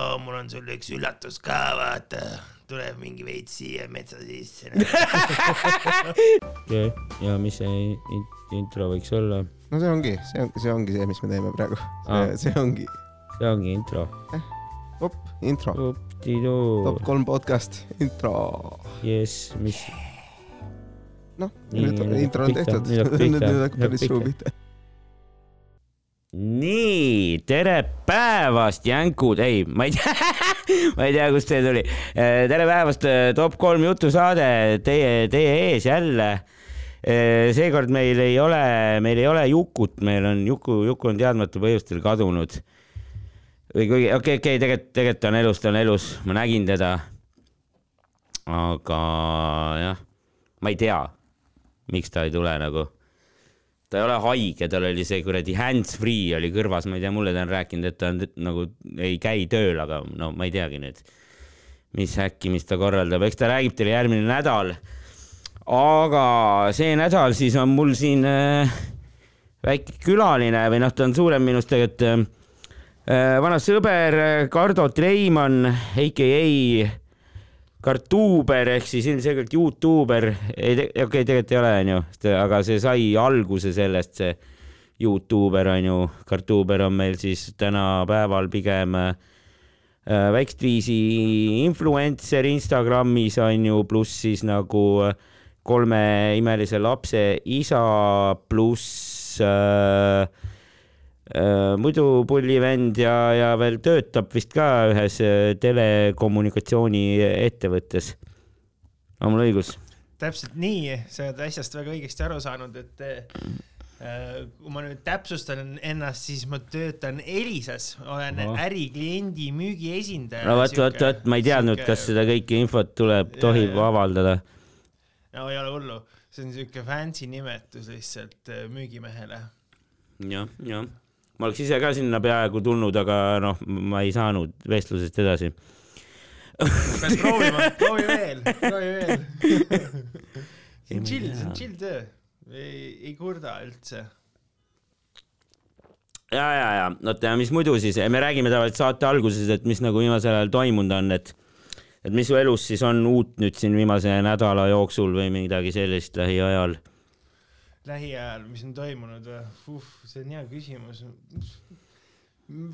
oh, mul on sulle üks üllatus ka, vaata, tuleb mingi veits siia metsa sisse. okei, ja mis see in- intro võiks olla? no see ongi, see on, see ongi see, mis me teeme praegu. See ongi, see ongi intro. op, intro, top, kolm podcast, intro. jess, mis, noh, nüüd on intro on tehtud, nüüd hakkab päris suu pihta. nii, tere päevast, jänkud, ei, ma ei tea, ma ei tea, kust see tuli. tere päevast, top kolm jutusaade teie, teie ees jälle. seekord meil ei ole, meil ei ole Jukut, meil on Juku, Juku on teadmatu põhjustel kadunud. või kuigi, okei, okei, tegelikult, tegelikult ta on elus, ta on elus, ma nägin teda. aga jah, ma ei tea, miks ta ei tule nagu ta ei ole haige, tal oli see kuradi hands-free oli kõrvas, ma ei tea, mulle ta on rääkinud, et ta on nagu ei käi tööl, aga no ma ei teagi nüüd, mis äkki, mis ta korraldab, eks ta räägib teile järgmine nädal. aga see nädal siis on mul siin äh, väike külaline või noh, ta on suurem minust tegelikult äh,. vana sõber äh, Kardo Treimann, AKA kartuuber ehk siis ilmselgelt Youtuber, ei, okei okay,, tegelikult ei ole, onju, aga see sai alguse sellest, see Youtuber onju, kartuuber on meil siis tänapäeval pigem äh, väikest viisi influencer Instagramis onju, pluss siis nagu äh, kolme imelise lapse isa, pluss äh, muidu pullivend ja, ja veel töötab vist ka ühes äh, telekommunikatsiooni ettevõttes. on mul õigus? täpselt nii, sa oled asjast väga õigesti aru saanud, et äh, kui ma nüüd täpsustan ennast, siis ma töötan Elisas, olen Ahah. ärikliendi müügiesindaja. no vot, vot, vot, ma ei teadnud, kas seda kõike infot tuleb, tohib jaa. avaldada. no ei ole hullu, see on siuke fancy nimetus lihtsalt äh, müügimehele. jah, jah. Ma oleks ise ka sinna peaaegu tulnud, aga noh, ma ei saanud vestlusest edasi. pead proovima, proovi veel, proovi veel. see on chill, see on chill töö, ei, ei kurda üldse. ja, ja, ja oota, mis muidu siis, me räägime tavaliselt saate alguses, et mis nagu viimasel ajal toimunud on, et et mis su elus siis on uut nüüd siin viimase nädala jooksul või midagi sellist lähiajal? lähiajal, mis on toimunud uh,? see on hea küsimus.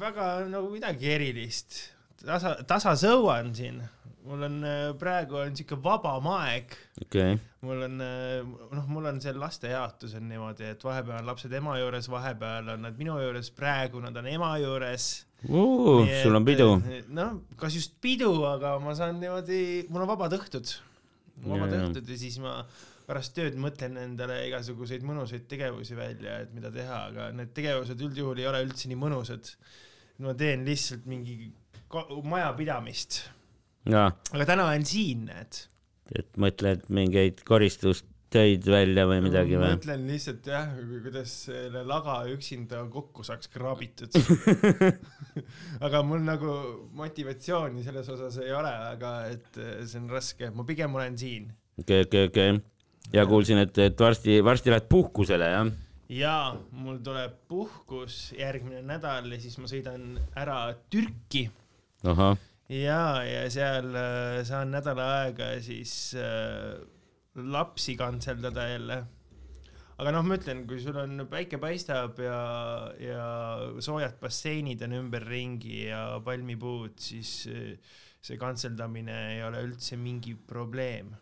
väga nagu midagi erilist, tasa, tasasõuan siin, mul on äh, praegu on siuke vabam aeg, okei okay., mul on äh, noh, mul on see laste jaotus on niimoodi, et vahepeal on lapsed ema juures, vahepeal on nad minu juures, praegu nad on ema juures. sul on pidu. noh, kas just pidu, aga ma saan niimoodi, mul on vabad õhtud, vabad jaa. õhtud ja siis ma pärast tööd mõtlen endale igasuguseid mõnusaid tegevusi välja, et mida teha, aga need tegevused üldjuhul ei ole üldse nii mõnusad. ma teen lihtsalt mingi majapidamist, aga täna olen siin, näed. et mõtled mingeid koristustöid välja või midagi ma või? mõtlen lihtsalt jah, kuidas selle laga üksinda kokku saaks kraabitud. aga mul nagu motivatsiooni selles osas ei ole, aga et eh, see on raske, ma pigem olen siin. okei, okei, okei. Ja kuulsin, et, et varsti, varsti lähed puhkusele, jah? jaa, mul tuleb puhkus järgmine nädal ja siis ma sõidan ära Türki ja, ja seal äh, saan nädal aega siis äh, lapsi kantseldada jälle. aga noh, ma ütlen, kui sul on päike paistab ja, ja soojad basseinid on ümberringi ja palmipuud, siis äh, see kantseldamine ei ole üldse mingi probleem,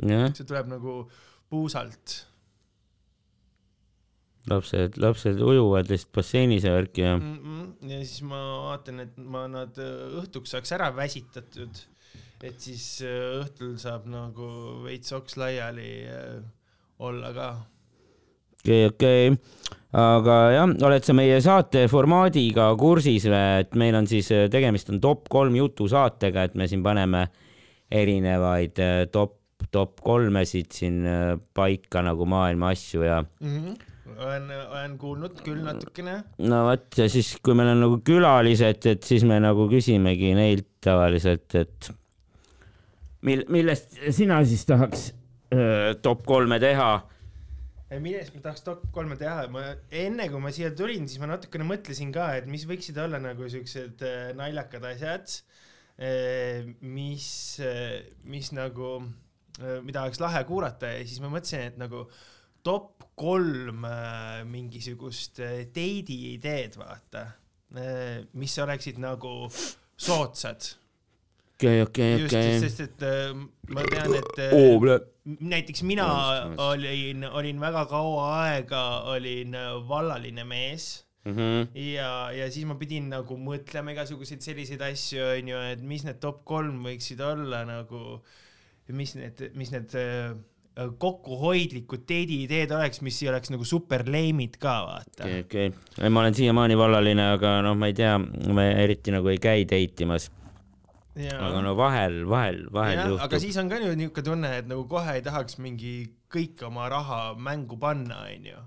see tuleb nagu puusalt. lapsed, lapsed ujuvad lihtsalt basseinis ja värki ja Mm -mm. ja siis ma vaatan, et ma nad äh, õhtuks saaks ära väsitatud, et siis äh, õhtul saab nagu veits oks laiali äh, olla ka. okei, okei, aga jah, oled sa meie saate formaadiga kursis või, et meil on siis, tegemist on top kolm jutusaatega, et me siin paneme erinevaid top, top kolmesid siin eh, paika nagu maailma asju ja Mm -hmm. olen, olen kuulnud küll natukene. no vot ja siis, kui meil on nagu külalised, et siis me nagu küsimegi neilt tavaliselt, et mil-, millest sina siis tahaks öö, top kolme teha millest ma tahaks top kolme teha, ma enne kui ma siia tulin, siis ma natukene mõtlesin ka, et mis võiksid olla nagu siuksed äh, naljakad asjad, mis, mis nagu, mida oleks lahe kuulata ja siis ma mõtlesin, et nagu top kolm äh, mingisugust äh, date'i ideed, vaata, mis oleksid nagu soodsad. okei, okei, just, okei. sest et äh, ma tean, et äh, oo, kuule. näiteks mina olin, olin väga kaua aega, olin äh, vallaline mees Mhm. ja, ja siis ma pidin nagu mõtlema igasuguseid selliseid asju, onju, et mis need top kolm võiksid olla nagu, mis need, mis need äh, kokkuhoidlikud date'i ideed oleks, mis ei oleks nagu super lame'id ka, vaata. okei, okei. ma olen siiamaani vallaline, aga noh, ma ei tea, ma eriti nagu ei käi date imas. aga no vahel, vahel, vahel aga juhtub. siis on ka niuke tunne, et nagu kohe ei tahaks mingi kõik oma raha mängu panna, onju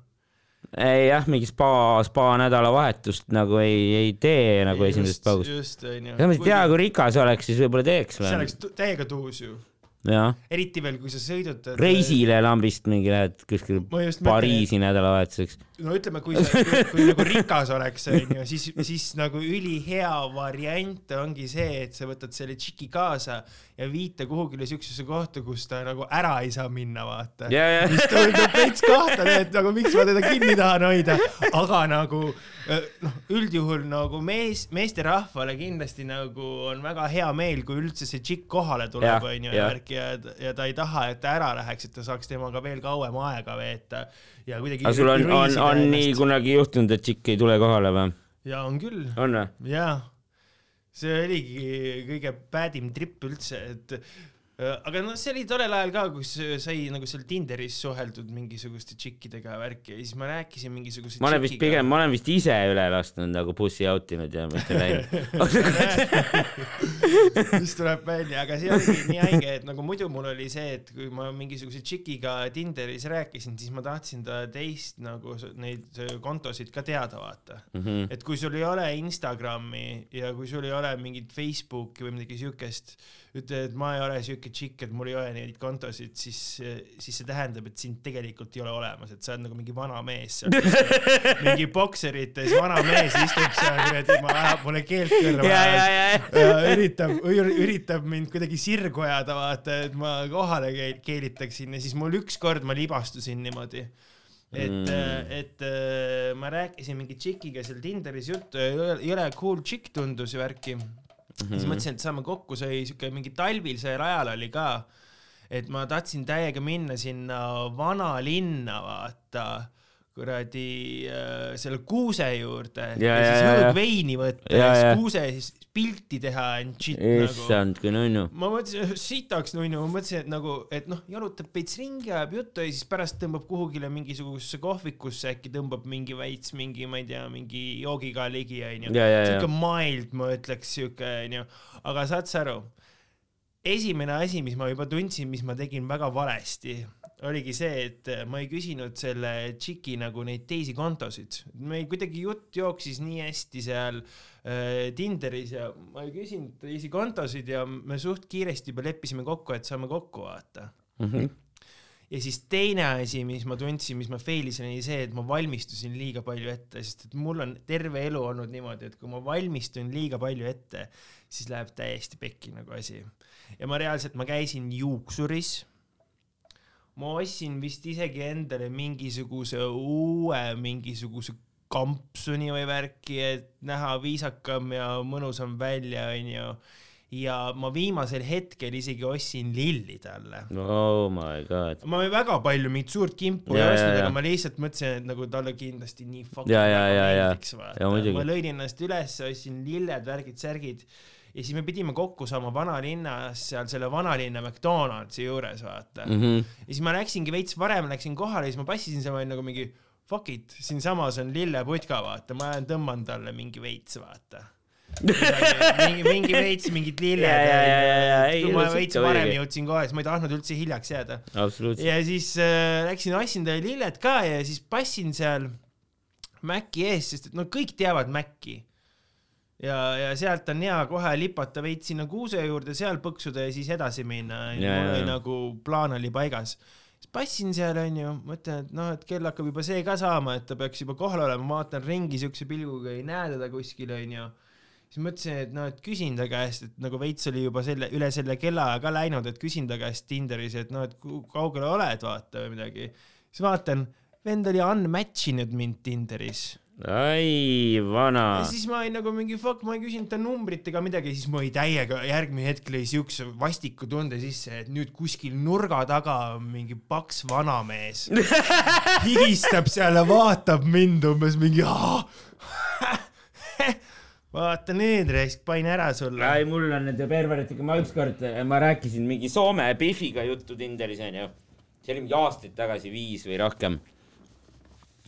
ei jah, mingi spa, spa nädalavahetust nagu ei, ei tee nagu esimesest paugust. just, onju. ega ma ei tea, kui rikas oleks, siis võib-olla teeks see oleks. täiega tuus ju, eriti veel, kui sa sõidutad. reisile lambist mingi lähed mõtlen, Pariisi nädalavahetuseks. No ütleme, kui sa, kui, nagu rikas oleks, onju, siis, siis nagu ülihea variant ongi see, et sa võtad selle tšiki kaasa ja viid ta kuhugile siuksesse kohta, kus ta nagu ära ei saa minna, vaata. ja, ja, siis tundub veits kahtlane, et nagu miks ma teda kinni tahan hoida, aga nagu noh, üldjuhul nagu mees, meesterahvale kindlasti nagu on väga hea meel, kui üldse see tšikk kohale tuleb, onju, ja. värk ja, ja ta ei taha, et ta ära läheks, et ta saaks temaga veel kauem aega veeta ja kuidagi. aga sul on, on, on nii kunagi juhtunud, et tšikk ei tule kohale või? ja on küll, on või? jaa. see oligi kõige päädim tripp üldse, et aga noh, see oli tollel ajal ka, kus sai nagu seal Tinderis suheldud mingisuguste tšikkidega värki ja siis ma rääkisin mingisuguse ma olen vist pigem, ma olen vist ise üle lasknud nagu bussi out inud ja mitte läinud. mis tuleb välja, aga see oligi nii haige, et nagu muidu mul oli see, et kui ma mingisuguse tšikiga Tinderis rääkisin, siis ma tahtsin ta teist nagu neid äh, kontosid ka teada vaata. Mhm. et kui sul ei ole Instagrami ja kui sul ei ole mingit Facebooki või midagi siukest, ütle, et ma ei ole siuke tšikk, et mul ei ole neid kontosid, siis, siis see tähendab, et sind tegelikult ei ole olemas, et sa oled nagu mingi vana mees seal, mingi bokserites vana mees istub seal kuradi, ajab mulle keelt kõrva ja, ja, ja, üritab, üritab mind kuidagi sirgu ajada, vaata, et ma kohale keel- keelitaksin ja siis mul ükskord ma libastusin niimoodi. et Mm. mm., et äh, ma rääkisin mingi tšikiga seal Tinderis juttu ja jõle cool tšikk tundus ja värki mm. -hmm. siis mõtlesin, et saame kokku, see oli siuke mingi talvisel ajal oli ka, et ma tahtsin täiega minna sinna vanalinna, vaata kuradi äh, selle kuuse juurde ja, Ja, siis ja. õõgveini võtta Ja, ja, siis kuuse siis pilti teha and shit nagu. issand, kui nunnu. ma mõtlesin, sitaks nunnu, ma mõtlesin, et nagu, et noh, jalutab veits ringi, ajab juttu ja siis pärast tõmbab kuhugile mingisugusesse kohvikusse, äkki tõmbab mingi veits mingi, ma ei tea, mingi joogiga ligi onju. siuke mild, ma ütleks siuke onju, aga saad sa aru, esimene asi, mis ma juba tundsin, mis ma tegin väga valesti, oligi see, et ma ei küsinud selle tšiki nagu neid teisi kontosid, meil kuidagi jutt jooksis nii hästi seal äh, Tinderis ja ma ei küsinud teisi kontosid ja me suht kiiresti juba leppisime kokku, et saame kokku vaata Mhm. ja siis teine asi, mis ma tundsin, mis ma fail isin, oli see, et ma valmistusin liiga palju ette, sest et mul on terve elu olnud niimoodi, et kui ma valmistun liiga palju ette, siis läheb täiesti pekki nagu asi. ja ma reaalselt, ma käisin juuksuris. Ma ostsin vist isegi endale mingisuguse uue mingisuguse kampsuni või värki, et näha viisakam ja mõnusam välja, onju ja ma viimasel hetkel isegi ostsin lilli talle oh my god. ma väga palju mingit suurt kimpu ei Ja, ja, ostnud, aga ma lihtsalt mõtlesin, et nagu talle kindlasti nii fucking Ja, ja, väga ja, ja. meeldiks Ja, vaata. ma lõin ennast üles, ostsin lilled, värgid, särgid ja siis me pidime kokku saama vanalinnas seal selle vanalinna McDonaldsi juures vaata mm. Mhm. ja siis ma läksingi veits varem, läksin kohale ja siis ma passisin seal ma olin nagu mingi fuck it, siinsamas on lilleputka vaata, ma tõmban talle mingi veits vaata. mingi, mingi veits mingid lilled Ja, ja, ja, ja, ja, ei, kui ma veits varem muidugi. jõudsin kohale, siis ma ei tahtnud üldse hiljaks jääda ja siis äh, läksin ostsin talle lilled ka ja siis passin seal Maci ees, sest et no kõik teavad Maci. ja, ja sealt on hea kohe lipata veits sinna kuuse juurde, seal põksuda ja siis edasi minna. Nagu plaan oli paigas. passin seal onju, mõtlen, et noh, et kell hakkab juba see ka saama, et ta peaks juba kohal olema, vaatan ringi siukse pilguga, ei näe teda kuskil onju. siis mõtlesin, et noh, et küsin ta käest, et nagu veits oli juba selle, üle selle kellaaja ka läinud, et küsin ta käest Tinderis, et noh, et ku- kaugel oled, vaata või midagi. siis vaatan, vend oli unmatch inud mind Tinderis ai, vana ja. siis ma olin nagu mingi fuck, ma ei küsinud ta numbrit ega midagi, siis ma olin täiega, järgmine hetk lõi siukse vastiku tunde sisse, et nüüd kuskil nurga taga on mingi paks vanamees. higistab seal ja vaatab mind umbes mingi. vaata nüüd, raisk, panin ära sulle. ai, mul on nende perveritega, ma ükskord, ma rääkisin mingi Soome Biffiga juttu Tinderis onju. see oli mingi aastaid tagasi, viis või rohkem.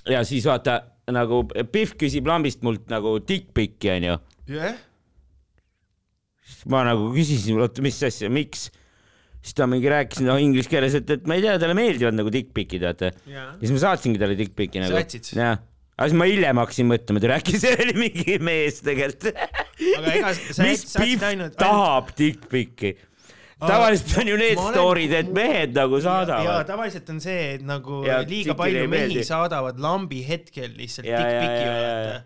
ja siis vaata nagu Biff küsib lambist mult nagu dickpic'i onju. jah, ma nagu küsisin, oota, mis asja, miks? siis ta mingi rääkis no inglise keeles, et, et ma ei tea, talle meeldivad nagu dickpic'id, vaata. jaa ja. siis ma saatsingi talle dickpic'i nagu. Jah, aga siis ma hiljem hakkasin mõtlema, et äkki see oli mingi mees tegelikult. mis ainult, tahab dickpic'i? Tavaliselt on ju need olen- story'd, et mehed nagu saadavad. tavaliselt on see, et nagu Ja liiga palju mehi saadavad lambi hetkel lihtsalt ja, vaata.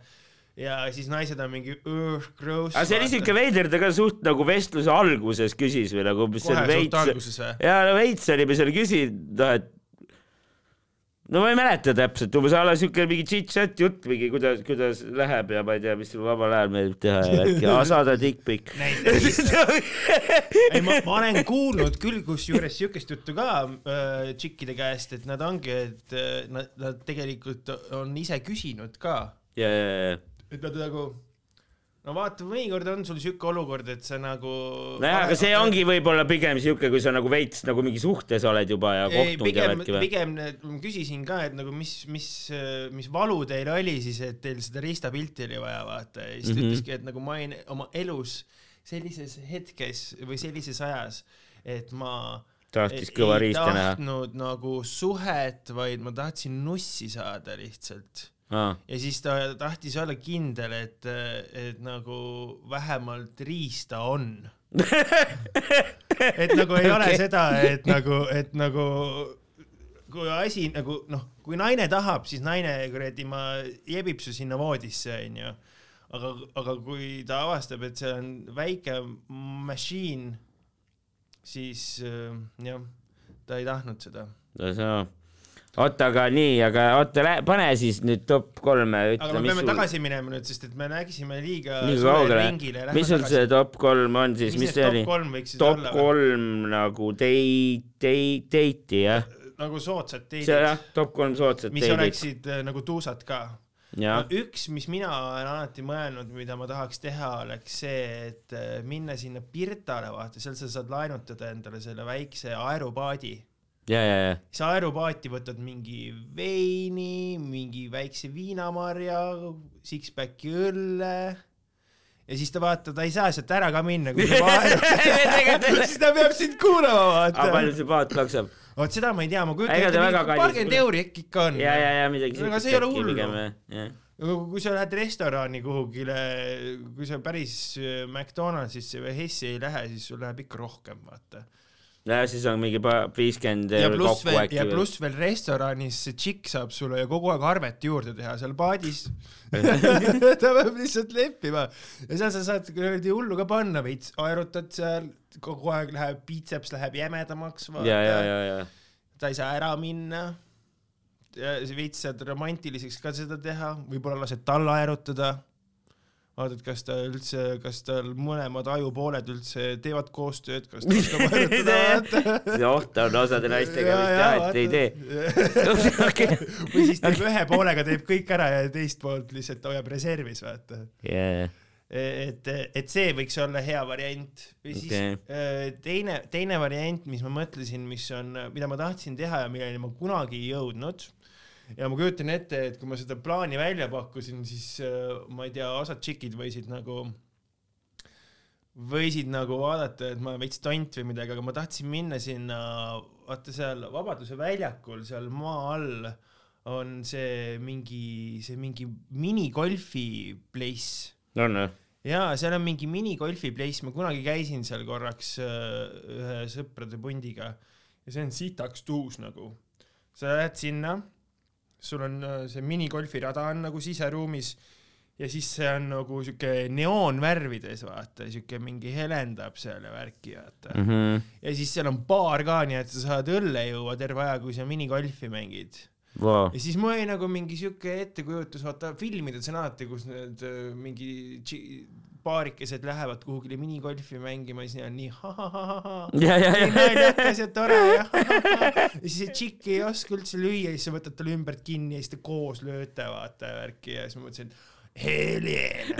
ja siis naised on mingi "Ugh, gross. aga see oli siuke veider, ta ka suht nagu vestluse alguses küsis või nagu, mis kohe suht veits, alguses või? ja no veits oli, me seal küsinud, noh et no ma ei mäleta täpselt, umbes a la siuke mingi chit-chat jutt mingi, kuidas, kuidas läheb ja ma ei tea, mis sul vabal ajal meeldib teha ja äkki aa, saada näiteks, ei ma, ma olen kuulnud küll kusjuures siukest juttu ka äh, tšikkide käest, et nad ongi, et äh, nad, nad tegelikult on ise küsinud ka, et nad nagu no vaata, mõnikord on sul siuke olukord, et sa nagu. nojah, aga see ongi võib-olla pigem siuke, kui sa nagu veits nagu mingi suhtes oled juba ja kohtunud ja pigem, värki või? pigem ma küsisin ka, et nagu mis, mis, mis valu teil oli siis, et teil seda ristapilti oli vaja vaata ja siis ta Mhm. ütleski, et nagu ma olin oma elus sellises hetkes või sellises ajas, et ma tahtis kõva riista näha. tahtnud nagu suhet, vaid ma tahtsin nussi saada lihtsalt. Ja siis ta tahtis olla kindel, et, et nagu vähemalt riista on. et nagu ei ole Okei. seda, et nagu, et nagu kui asi nagu noh, kui naine tahab, siis naine kuradi, ma jebib su sinna voodisse, onju. aga, aga kui ta avastab, et see on väike machine, siis äh, jah, ta ei tahtnud seda. oota, aga nii, aga oota, pane siis nüüd top kolme, aga me mis peame sul, tagasi minema nüüd, sest et me nägisime liiga nii kaugele ringile. mis sul see top kolm on siis, mis see oli top? kolm nagu date, date, date'i jah, nagu soodsad teidid, jah, top kolm soodsat mis date'it, oleksid äh, nagu tuusad ka. jah, üks, mis mina olen alati mõelnud, mida ma tahaks teha, oleks see, et äh, minna sinna Pirtale, vaata, seal sa saad laenutada endale selle väikse aerupaadi. ja, ja, ja, siis aerupaati võtad mingi veini, mingi väikse viinamarja, six-pack'i õlle ja siis ta vaata, ta ei saa sealt ära ka minna, kui sa aerutada siis ta peab sind kuulama, aga vaata palju. see paat maksab? vot seda ma ei tea, ma kujutan ta ette, paarkümmend euri äkki ikka on. ja, ja, ja midagi No aga see ei ole hullu. aga kui sa lähed restorani kuhugile, kui sa päris äh, McDonaldsisse või Hessi ei lähe, siis sul läheb ikka rohkem, vaata. Ja siis on mingi viiskümmend pluss kokku äkki ja pluss veel restoranis see tšikk saab sulle ju kogu aeg arvet juurde teha seal paadis. ta peab lihtsalt leppima ja seal sa saad kuradi hullu ka panna veits, aerutad seal, kogu aeg läheb, biitseps läheb jämedamaks, ja, ja, ja, ja ta ei saa ära minna. veits saad romantiliseks ka seda teha, võib-olla lased tal aerutada. vaatad, kas ta üldse, kas tal mõlemad ajupooled üldse teevad koostööd, kas ta oskab vaata. see oht on osade naistega vist jah, et ei tee. või siis teeb ühe poolega teeb kõik ära ja teist poolt lihtsalt hoiab reservis, vaata. jaa, et, et see võiks olla hea variant. või siis okay. teine, teine variant, mis ma mõtlesin, mis on, mida ma tahtsin teha ja milleni ma kunagi ei jõudnud. Ja ma kujutan ette, et kui ma seda plaani välja pakkusin, siis äh, ma ei tea, osad tšikid võisid nagu, võisid nagu vaadata, et ma olen veits tont või midagi, aga ma tahtsin minna sinna, vaata seal Vabaduse väljakul seal maa all on see mingi, see mingi minigolfi place on või? jaa, seal on mingi minigolfi place, ma kunagi käisin seal korraks äh, ühe sõprade pundiga ja see on sitaks tuus nagu. sa lähed sinna, sul on äh, see minigolfirada on nagu siseruumis ja siis see on nagu siuke neoonvärvides vaata, siuke mingi helendab seal ja värki vaata mm. Mhm. ja siis seal on baar ka, nii et sa saad õlle juua terve aja, kui sa minigolfi mängid. Vau, ja siis mul oli nagu mingi siuke ettekujutus, vaata filmides on alati, kus need äh, mingi paarikesed lähevad kuhugile minigolfi mängima ja siis on nii ha-ha-ha-ha-ha. nii ja, naljakas ja tore ja ha-ha-ha. ja siis see tšikk ei oska üldse lüüa ja siis sa võtad talle ümbert kinni ja siis te koos lööte vaata värki ja siis ma mõtlesin, et Helena.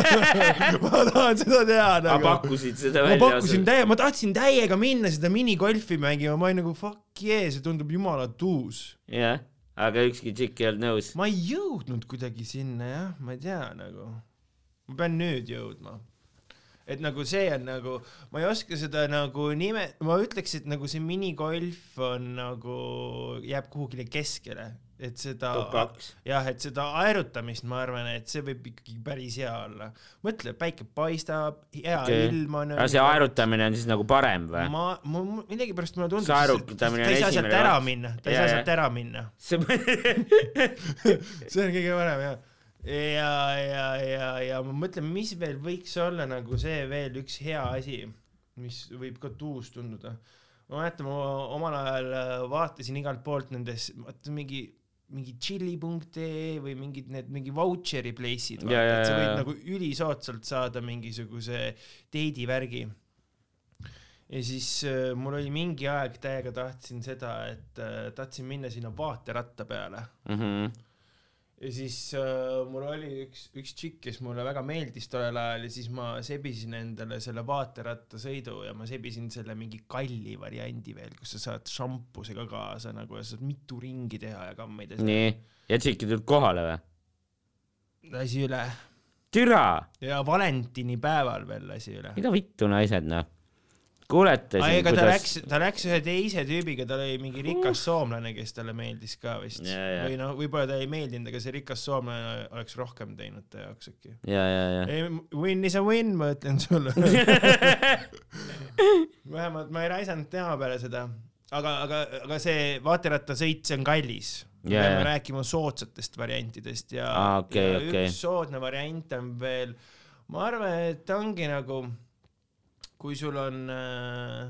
ma tahan seda teha nagu. pakkusid seda ma välja? pakkusin täie, ma tahtsin täiega minna seda minigolfi mängima, ma olin nagu fuck yeah, see tundub jumala tuus. jah, aga ükski tšikk ei olnud nõus. ma ei jõudnud kuidagi sinna jah, ma ei tea nagu, ma pean nüüd jõudma. et nagu see on nagu, ma ei oska seda nagu nime, ma ütleks, et nagu see minigolf on nagu, jääb kuhugile keskele, et seda jah, et seda aerutamist ma arvan, et see võib ikkagi päris hea olla. mõtle, päike paistab, hea okay. ilm on. aga see aerutamine on siis nagu parem või? ma, ma millegipärast mulle tundub, aerutamine ta ei on saa sealt ära minna, ta ei saa sealt ära minna. see see on kõige parem jah. ja, ja, ja, ja ma mõtlen, mis veel võiks olla nagu see veel üks hea asi, mis võib ka tuus tunduda. ma mäletan, ma omal ajal äh, vaatasin igalt poolt nendes, vaata mingi mingi chili.ee või mingid need mingi vautšeri place'id, ja, et sa võid nagu ülisoodsalt saada mingisuguse deidivärgi. ja siis äh, mul oli mingi aeg täiega tahtsin seda, et äh, tahtsin minna sinna vaateratta peale Mhm. Ja siis äh, mul oli üks, üks tšikk, kes mulle väga meeldis tollel ajal ja siis ma sebisin endale selle vaaterattasõidu ja ma sebisin selle mingi kalli variandi veel, kus sa saad šampusega kaasa nagu ja saad mitu ringi teha ja kammida. nii, ja tšikid tulid kohale või? lasi üle türa, ja valentinipäeval veel lasi üle. mida vittu naised noh. Kuulete siin, ega ta kuidas läks, ta läks ühe teise tüübiga, tal oli mingi rikas soomlane, kes talle meeldis ka vist. Ja, ja. või noh, võib-olla ta ei meeldinud, aga see rikas soomlane oleks rohkem teinud ta jaoks äkki. ja, ja, ja. win is a win, ma ütlen sulle. vähemalt ma ei raisanud tema peale seda, aga, aga, aga see vaaterattasõit, see on kallis. me Jaa, peame rääkima soodsatest variantidest ja, Aa, okei, ja okei. üks soodne variant on veel, ma arvan, et ongi nagu, kui sul on äh,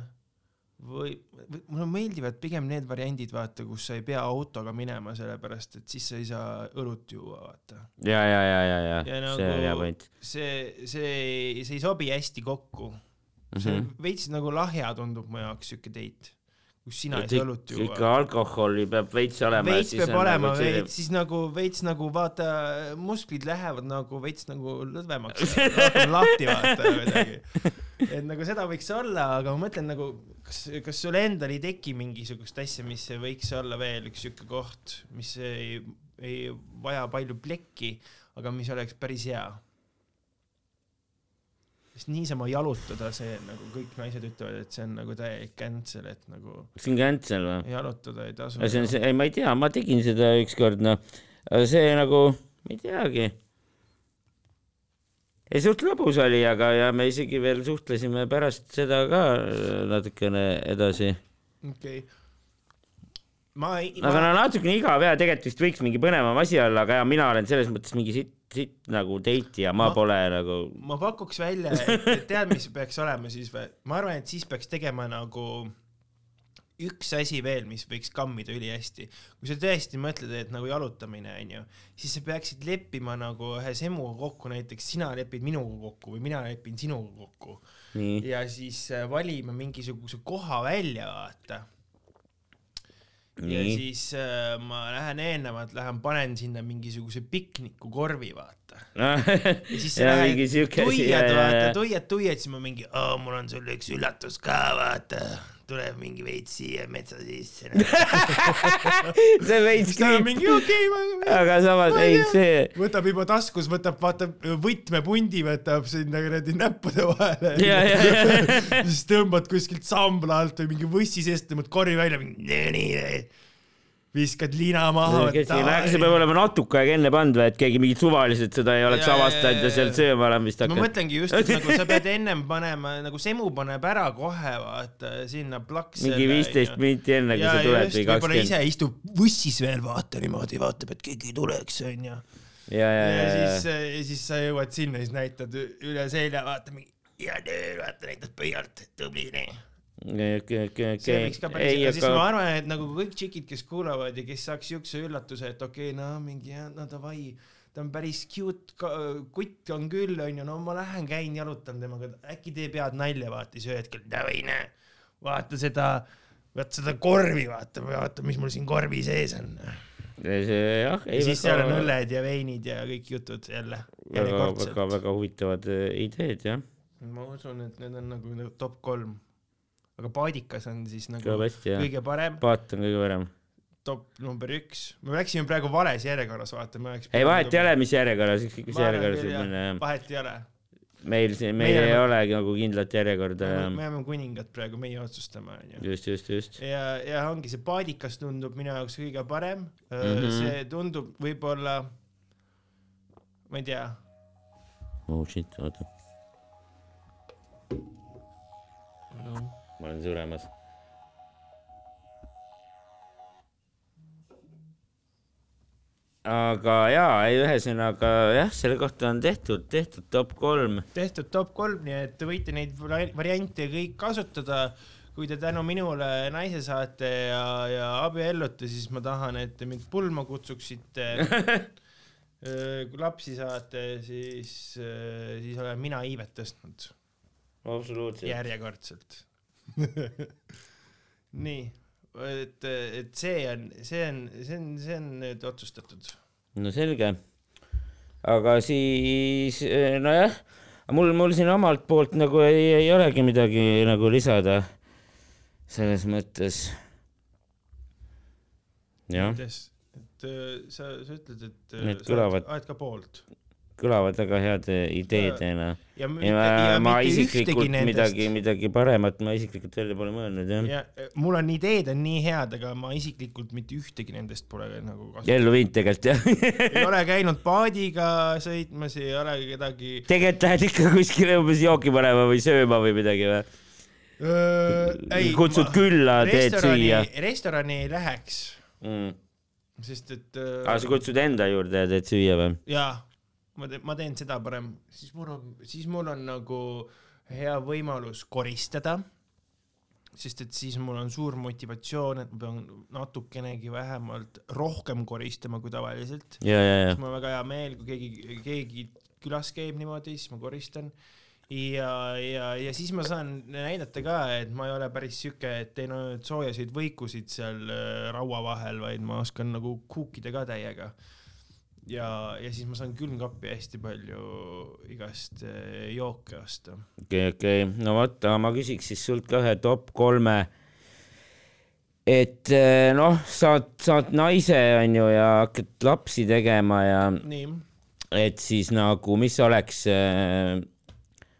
või, või mulle meeldivad pigem need variandid, vaata, kus sa ei pea autoga minema, sellepärast et siis sa ei saa õlut juua, vaata ja, ja, ja, ja, ja Ja nagu- see on hea point. see, see, see ei sobi hästi kokku. see Mhm. on veits nagu lahja tundub mu jaoks siuke date, kus sina ei saa õlut ikka juua. alkoholi peab veits olema. veits peab olema veits, siis nagu veits nagu vaata, musklid lähevad nagu veits nagu lõdvemaks, lahti vaata midagi. et nagu seda võiks olla, aga ma mõtlen nagu, kas, kas sul endal ei teki mingisugust asja, mis võiks olla veel üks siuke koht, mis ei, ei vaja palju plekki, aga mis oleks päris hea sest niisama jalutada, see nagu kõik naised ütlevad, et see on nagu täielik cancel, et nagu see on cancel või? jalutada ei tasu. see on see, ei ma ei tea, ma tegin seda ükskord noh, aga see nagu, ma ei teagi. ei suht lõbus oli, aga, ja me isegi veel suhtlesime pärast seda ka äh, natukene edasi. okei okay.. ma ei, aga no natukene igav ja tegelikult vist võiks mingi põnevam asi olla, aga mina olen selles mõttes mingi sitt, sitt nagu date ja ma Ma- pole nagu, ma pakuks välja, et tead, mis peaks olema siis või? ma arvan, et siis peaks tegema nagu üks asi veel, mis võiks kammida ülihästi. kui sa tõesti mõtled, et nagu jalutamine onju, siis sa peaksid leppima nagu ühe semuga kokku, näiteks sina lepid minuga kokku või mina lepin sinuga kokku ja siis äh, valime mingisuguse koha välja, vaata. Ja nii, siis äh, ma lähen eelnevalt, lähen panen sinna mingisuguse piknikukorvi, vaata. ja siis sa ja lähed tuiad, ja, vaata ja, tuiad, tuiad, siis ma mingi, mul on sulle üks üllatus ka, vaata. Tuleb mingi veits siia metsa sisse. see veits kriip, mingi okei okay,, aga samas ei see, võtab juba taskus, võtab, vaata võtmepundi võtab sinna kuradi näppude vahele. ja, ja, ja, siis tõmbad kuskilt sambla alt või mingi võssi seest, tõmbad korvi välja, mingi nii, nii, viskad lina maha. äkki see peab olema natuke aega enne pandud et keegi mingit suvaliselt seda ei oleks Ja, ja, avastanud ja ja, sealt ja. sööma olemist ma hakanud. mõtlengi just, et nagu sa pead ennem panema, nagu semu paneb ära kohe vaata sinna plaks. mingi viisteist minti enne, kui ja sa tuled või võib-olla ise kakskümmend. istub bussis veel, vaata niimoodi, vaatab, et keegi ei tuleks, onju. ja, ja, ja ja, siis, ja siis sa jõuad sinna, siis näitad üle selja, vaata mingi hea töö, vaata näitad pöialt, tubli nii. okei, okei, see võiks ka päris, ei, aga siis ma arvan, et nagu kõik tšikid, kes kuulavad ja kes saaks siukse üllatuse, et okei okay,, no mingi jah, no davai, ta on päris cute, kutt on küll, onju, no ma lähen käin jalutan temaga, äkki teeb head nalja, vaata siis ühel hetkel, davai näe, vaata seda, vaata seda korvi, vaata, vaata, mis mul siin korvi sees on. see jah, ja siis seal on õlled ja veinid ja kõik jutud jälle, väga, väga, väga huvitavad eh, ideed jah, ma usun, et need on nagu, nagu top kolm. Aga paadikas on siis nagu jah. kõige parem, paat on kõige parem. top number üks. me läksime praegu vales järjekorras, vaata, me oleks. ei vahet ei ole, mis järjekorras, ükskõik mis järjekorras võib minna jah. vahet ei ole. meil siin, meil ei oleme- olegi nagu kindlat järjekorda me oleme kuningad praegu, meie otsustame, onju. just, just, just. ja, ja ongi see paadikas tundub minu jaoks kõige parem mm. -hmm. see tundub võib-olla, ma ei tea, oh shit, oota, ma olen suremas. aga jaa, ei ühesõnaga jah, selle kohta on tehtud, tehtud top kolm. tehtud top kolm, nii et te võite neid vari- variante kõik kasutada. kui te tänu minule naise saate ja, ja abiellute, siis ma tahan, et te mind pulma kutsuksite. kui lapsi saate, siis, siis olen mina iivet tõstnud absoluutselt. järjekordselt. nii, et, et see on, see on, see on, see on nüüd otsustatud. no selge. aga siis eh, nojah, mul, mul siin omalt poolt nagu ei, ei olegi midagi nagu lisada. selles mõttes. jah, et öö, sa, sa ütled, et Need öö, sa kõlavad- oled ka poolt. Kõlavad väga heade ideedena. ja, ja ma, ja ma isiklikult midagi, midagi paremat ma isiklikult välja pole mõelnud jah ja.. ja mul on ideed on nii head, aga ma isiklikult mitte ühtegi nendest pole nagu kasutanud. ellu viinud tegelikult jah ei ole käinud paadiga sõitmas, ei ole kedagi. tegelikult lähed ikka kuskile umbes jooki panema või sööma või midagi või? kutsud külla, teed süüa restorani, ei läheks, mm.. sest et aga sa kutsud enda juurde ja teed süüa või? jaa, ma teen, ma teen seda parem, siis mul on, siis mul on nagu hea võimalus koristada. sest et siis mul on suur motivatsioon, et ma pean natukenegi vähemalt rohkem koristama kui tavaliselt. siis mul on väga hea meel, kui keegi, keegi külas käib niimoodi, siis ma koristan. ja, ja, ja siis ma saan näidata ka, et ma ei ole päris sihuke, et teen ainult soojasid võikusid seal äh, raua vahel, vaid ma oskan nagu kuukida ka täiega. ja, ja siis ma saan külmkappi hästi palju igast äh, jooke osta. okei, okei, no vot, ma küsiks siis sult ka ühe top kolme. et eh, noh, saad, saad naise onju ja hakkad lapsi tegema ja et siis nagu, mis oleks,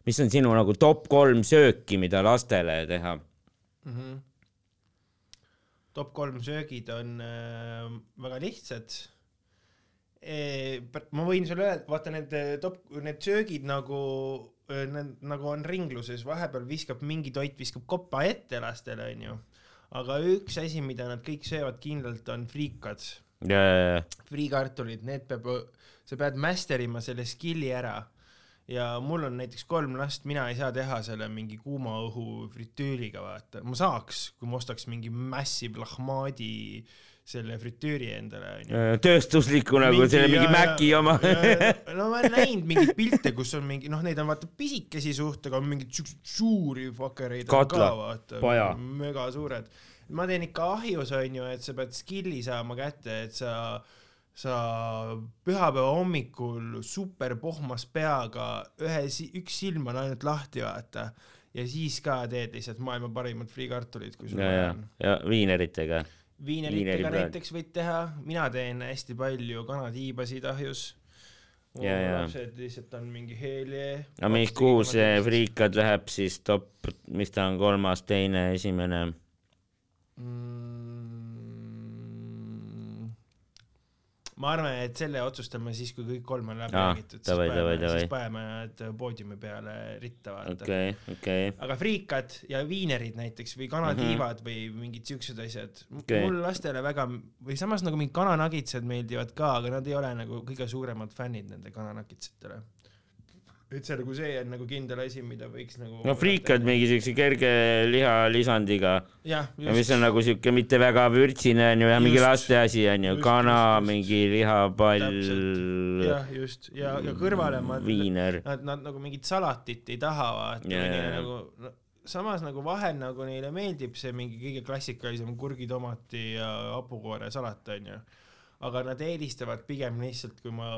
mis on sinu nagu top kolm sööki, mida lastele teha? mm. -hmm. top kolm söögid on äh, väga lihtsad. Ma võin sulle öelda, vaata need eh, top, need söögid nagu, need nagu on ringluses, vahepeal viskab mingi toit, viskab koppa ette lastele, onju. aga üks asi, mida nad kõik söövad kindlalt, on friikad, ja, friikartulid, need peab, sa pead master ima selle skill'i ära. Ja mul on näiteks kolm last, mina ei saa teha selle mingi kuuma õhu fritüüriga, vaata, ma saaks, kui ma ostaks mingi massive lahmadi selle fritüüri endale, onju. tööstusliku nagu selle mingi Maci oma. no ma olen näinud mingeid pilte, kus on mingi, noh, neid on vaata pisikesi suht, aga on mingeid siukseid suuri fuckereid on ka vaata, mega suured. ma teen ikka ahjus onju, et sa pead skill'i saama kätte, et sa, sa pühapäeva hommikul super pohmas peaga ühe, üks silm on ainult lahti vaata ja siis ka teed lihtsalt maailma parimad friikartulid, kui sul ja, vaja ja on., ja viineritega. Viineritega Viineripraad. näiteks võid teha, mina teen hästi palju kanatiibasid ahjus. mu Ja, ja. lapsed lihtsalt on mingi helje. aga mis, kuhu see? friikad läheb siis top, mis ta on, kolmas, teine, esimene? Mm, ma arvan, et selle otsustame siis, kui kõik kolm on läbi räägitud, siis davai, paneme, siis paneme nad poodiumi peale ritta vaata okay.. okei, okei. aga friikad ja viinerid näiteks või kanatiivad mm -hmm. või mingid siuksed asjad okay.. mul lastele väga või samas nagu mingid kananagitsad meeldivad ka, aga nad ei ole nagu kõige suuremad fännid nende kananagitsatele. Et see nagu see on nagu kindel asi, mida võiks nagu. no friikad. mingi siukse kerge lihalisandiga ja mis on nagu siuke mitte väga vürtsine onju ja mingi laste asi onju, kana mingi lihapall, jah, just ja, ja kõrvale ma. viiner. Nad, nad nagu mingit salatit ei taha vaata yeah,, nagu no, samas nagu vahel nagu neile meeldib see mingi kõige klassikalisem kurgi, tomati ja hapukoore salat onju. Aga nad eelistavad pigem lihtsalt, kui ma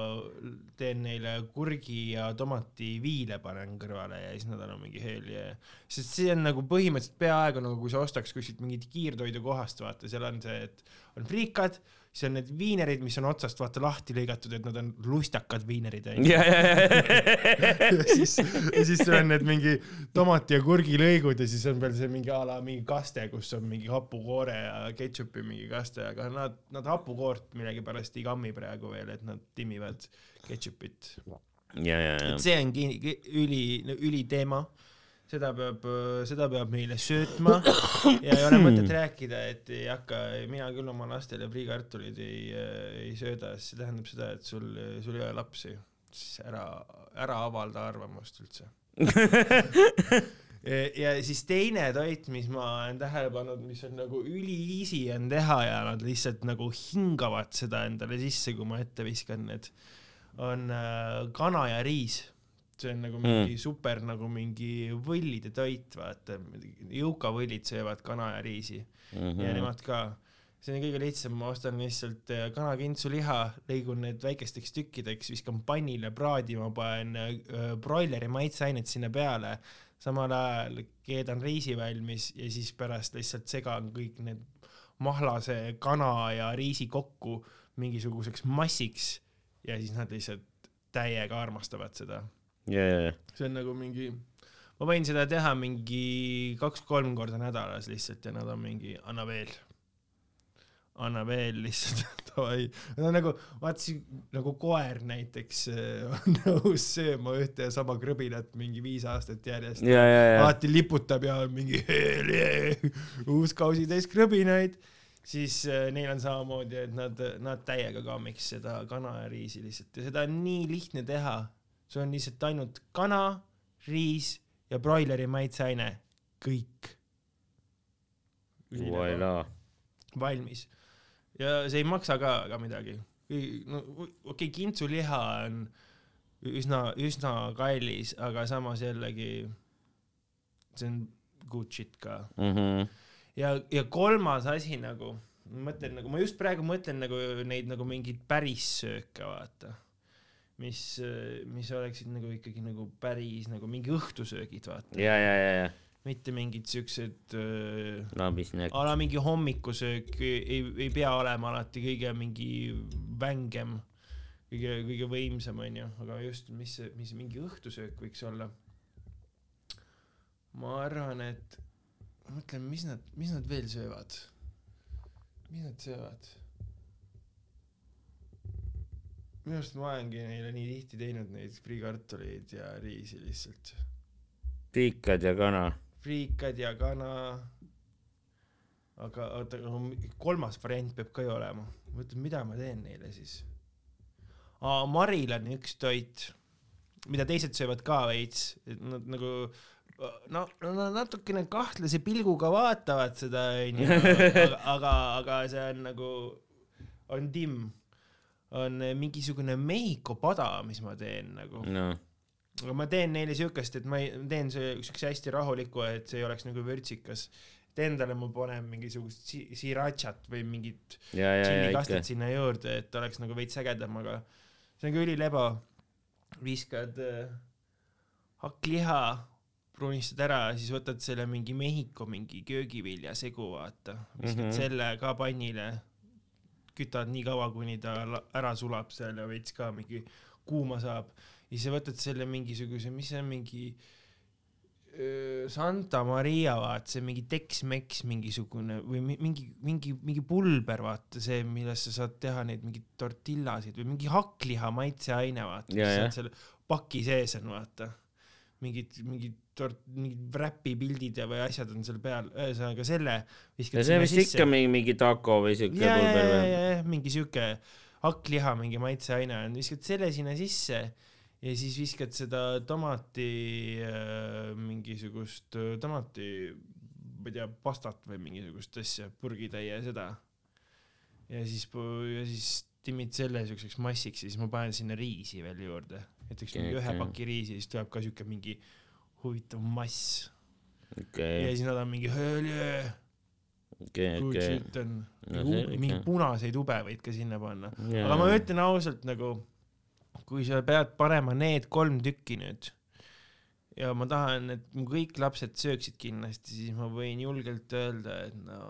teen neile kurgi ja tomati viile panen kõrvale ja siis nad on mingi hell yeah. sest see on nagu põhimõtteliselt peaaegu nagu kui sa ostaks kuskilt mingit kiirtoidukohast, vaata, seal on see, et on friikad, siis on need viinerid, mis on otsast vaata lahti lõigatud, et nad on lustakad viinerid onju. ja, ja, ja, ja siis, ja siis on need mingi tomati ja kurgilõigud ja siis on veel see mingi a la mingi kaste, kus on mingi hapukoore ja ketšupi mingi kaste, aga nad, nad hapukoort millegipärast ei kammi praegu veel, et nad timmivad ketšupit. et see on üli, üliteema. Seda peab, seda peab meile söötma ja ei ole mõtet rääkida, et ei hakka, mina küll oma lastele friikartuleid ei, ei sööda, sest see tähendab seda, et sul, sul ei ole lapsi. siis ära, ära avalda arvamust üldse. ja siis teine toit, mis ma olen tähele pannud, mis on nagu üli easy on teha ja nad lihtsalt nagu hingavad seda endale sisse, kui ma ette viskan need, on äh, kana ja riis. See on nagu mingi mm. super nagu mingi võllide toit, vaata, jõukavõllid söövad kana ja riisi Mhm. ja nemad ka. see on kõige lihtsam, ma ostan lihtsalt äh, kanakintsuliha, lõigun need väikesteks tükkideks, viskan pannile praadima, panen äh, broileri maitseainet sinna peale, samal ajal keedan riisi valmis ja siis pärast lihtsalt segan kõik need mahlase kana ja riisi kokku mingisuguseks massiks ja siis nad lihtsalt täiega armastavad seda. ja. see on nagu mingi, ma võin seda teha mingi kaks-kolm korda nädalas lihtsalt ja nad on mingi, anna veel, anna veel lihtsalt, davai. Nad on nagu, vaata siis nagu koer näiteks äh, on nõus sööma ühte ja sama krõbinat mingi viis aastat järjest. ja, ja, ja, alati liputab ja on mingi yeah, uus kausitäis krõbinaid, siis äh, neil on samamoodi, et nad, nad täiega kammiks seda kana ja riisi lihtsalt ja seda on nii lihtne teha. See on lihtsalt ainult kana, riis ja broileri maitseaine, kõik. voilà. valmis ja see ei maksa ka väga midagi. no okei okay,, kintsuliha on üsna, üsna kallis, aga samas jällegi see on good shit ka. Mhm. ja, ja kolmas asi nagu, ma mõtlen nagu, ma just praegu mõtlen nagu neid nagu mingeid päris sööke, vaata. mis, mis oleksid nagu ikkagi nagu päris nagu mingi õhtusöögid, vaata. ja, ja, ja, ja, mitte mingid siuksed äh, labisnäkk. a la mingi hommikusöök ei, ei pea olema alati kõige mingi vängem, kõige, kõige võimsam onju, aga just, mis, mis mingi õhtusöök võiks olla. ma arvan, et, mõtlen, mis nad, mis nad veel söövad. mis nad söövad? Minu arust ma olengi neile nii tihti teinud neid friikartuleid ja riisi lihtsalt piikad ja kana. friikad ja kana. aga oota, kolmas variant peab ka ju olema. ma mõtlen, mida ma teen neile siis. maril on üks toit, mida teised söövad ka veits, et nad nagu no, no nad natukene kahtlase pilguga vaatavad seda onju, aga, aga, aga see on nagu, on timm, on mingisugune Mehhiko pada, mis ma teen nagu noh, aga ma teen neile siukest, et ma ei, teen siukse hästi rahuliku, et see ei oleks nagu vürtsikas. et endale ma panen mingisugust si- srirachat või mingit tšillikastet sinna juurde, et oleks nagu veits ägedam, aga see on ka ülilebo. viskad äh, hakkliha, pruunistad ära, siis võtad selle mingi Mehhiko mingi köögiviljasegu, vaata, viskad mm. -hmm. selle ka pannile, kütad nii kaua, kuni ta ära sulab seal ja veits ka mingi kuuma saab. Ja siis sa võtad selle mingisuguse, mis see on, mingi Santa Maria vaata see mingi Tex-Mex mingisugune või mi- mingi mingi mingi pulber vaata see millest sa saad teha neid mingeid tortillasid või mingi hakkliha maitseaine vaata mis seal paki sees on vaata mingid mingid tort- mingid räpipildid ja või asjad on seal peal. Ühesõnaga selle viskad ja see on vist ikka mingi, mingi taco või siuke ja, ja, ja, ja, ja mingi siuke hakkliha mingi maitseaine on. Viskad selle sinna sisse ja siis viskad seda tomati äh, mingisugust äh, tomati ma ei tea pastat või mingisugust asja purgitäie seda. Ja siis ja siis timmid selle siukseks massiks ja siis ma panen sinna riisi veel juurde näiteks mingi ühe paki riisi siis tuleb ka siuke mingi huvitav mass ja okei, siis nad on mingi hölje okei. shit on No selge. mingi punaseid ube võid ka sinna panna Jaa. aga ma ütlen ausalt nagu kui sa pead panema need kolm tükki nüüd ja ma tahan et mu kõik lapsed sööksid kindlasti siis ma võin julgelt öelda et no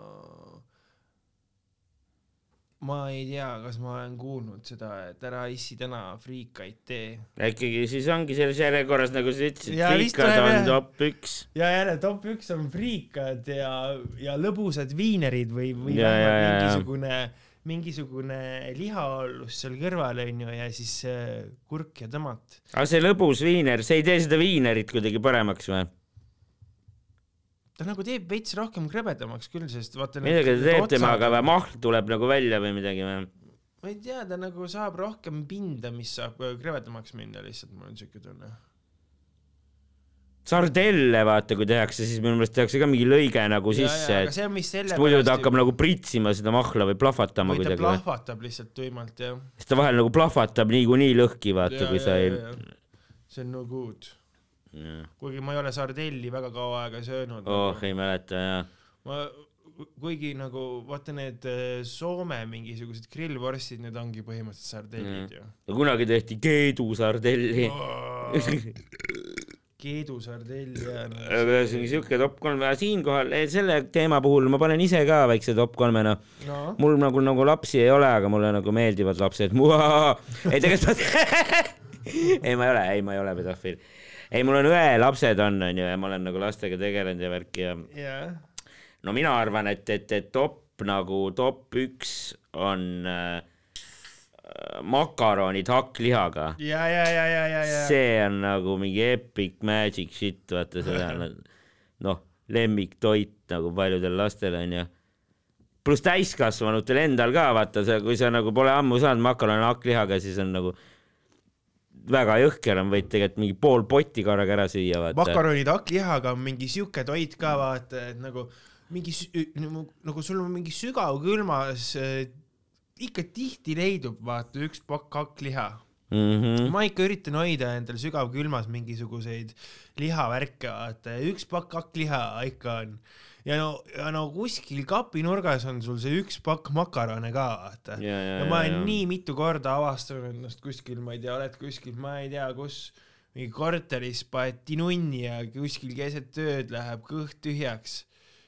ma ei tea kas ma olen kuulnud seda et ära issi täna friikaid tee ikkagi siis ongi selles järjekorras, nagu sa ütlesid, friikad on jah. top üks. ja jälle top üks on friikad ja ja lõbusad viinerid või või Ja, ja, ja, mingisugune mingisugune lihaollus seal kõrval onju ja siis äh, kurk ja tomat aga see lõbus viiner, see ei tee seda viinerit kuidagi paremaks või? Ta nagu teeb veits rohkem krõbedamaks küll sest vaata midagi ta teeb temaga või? mahl tuleb nagu välja või midagi või? ma ei tea ta nagu saab rohkem pinda mis saab äh, krõbedamaks minna lihtsalt mul on siuke tunne sardelle vaata, kui tehakse, siis minu meelest tehakse ka mingi lõige nagu sisse, aga et see sest muidu ta hakkab nagu pritsima seda mahla või plahvatama või kuidagi või? plahvatab lihtsalt tuimalt jah sest ta vahel nagu plahvatab niikuinii lõhki, vaata, Ja, kui ja, sa ei ja, ja. see on no good. Kuigi ma ei ole sardelli väga kaua aega söönud oh, nagu. ei mäleta jah. ma kuigi nagu vaata need äh, Soome mingisugused grillvorstid need ongi põhimõtteliselt sardellid ju kunagi tehti Keedu sardelli. Keedu sardell ja aga ühesõnaga siuke top kolm, siinkohal eh, selle teema puhul ma panen ise ka väikse top kolmena. no mul nagu, nagu lapsi ei ole, aga mulle nagu meeldivad lapsed. ei tegelikult ei, ma ei ole, ei, ma ei ole pedofiil. ei, mul on õe lapsed on, onju, ja ma olen nagu lastega tegelenud ja värki ja jah no mina arvan, et, et, et top nagu top üks on äh, makaronid hakklihaga. ja ja ja ja ja ja see on nagu mingi epic magic shit, vaata seda on noh, lemmiktoit nagu paljudel lastel onju. pluss täiskasvanutel endal ka vaata kui sa nagu pole ammu saanud makaroni hakklihaga, siis on nagu väga jõhker on, võid tegelikult mingi pool potti korraga ära süüa vaata. makaronid hakklihaga on mingi siuke toit ka vaata, et nagu mingi nagu, nagu sul on mingi sügavkülmas äh, ikka tihti leidub vaata üks pakk hakkliha mm. -hmm. ma ikka üritan hoida endal sügavkülmas mingisuguseid lihavärke vaata üks pakk hakkliha ikka on ja no ja no kuskil kapinurgas on sul see üks pakk makarone ka vaata ja, ja, ja ma olen ja. nii mitu korda avastanud ennast kuskil, ma ei tea, oled kuskil, ma ei tea, kus, mingi korteris paeti nunni ja kuskil keset ööd läheb kõht tühjaks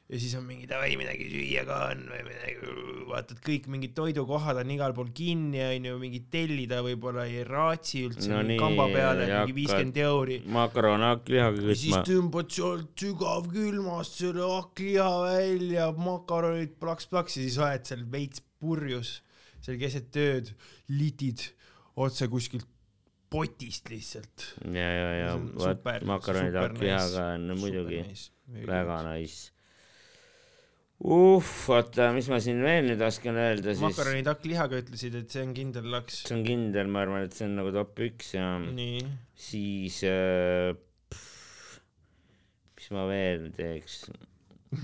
ja siis on mingi davai midagi süüa ka on või midagi, vaatad kõik mingid toidukohad on igal pool kinni onju, mingi tellida võib-olla ei raatsi üldse No nii, kamba peale mingi viiskümmend euri makaron hakklihaga ja siis kütma. tõmbad sealt sügavkülmast selle hakkliha välja, makaronid plaks-plaks ja siis oled seal veits purjus seal keset ööd, litid otse kuskilt potist lihtsalt. ja, ja, ja makaronid hakklihaga on muidugi väga nice. uh, oota, mis ma siin veel nüüd oskan öelda siis? makaronid hakklihaga ütlesid, et see on kindel laks. see on kindel, ma arvan, et see on nagu top üks ja siis äh,. mis ma veel teeks?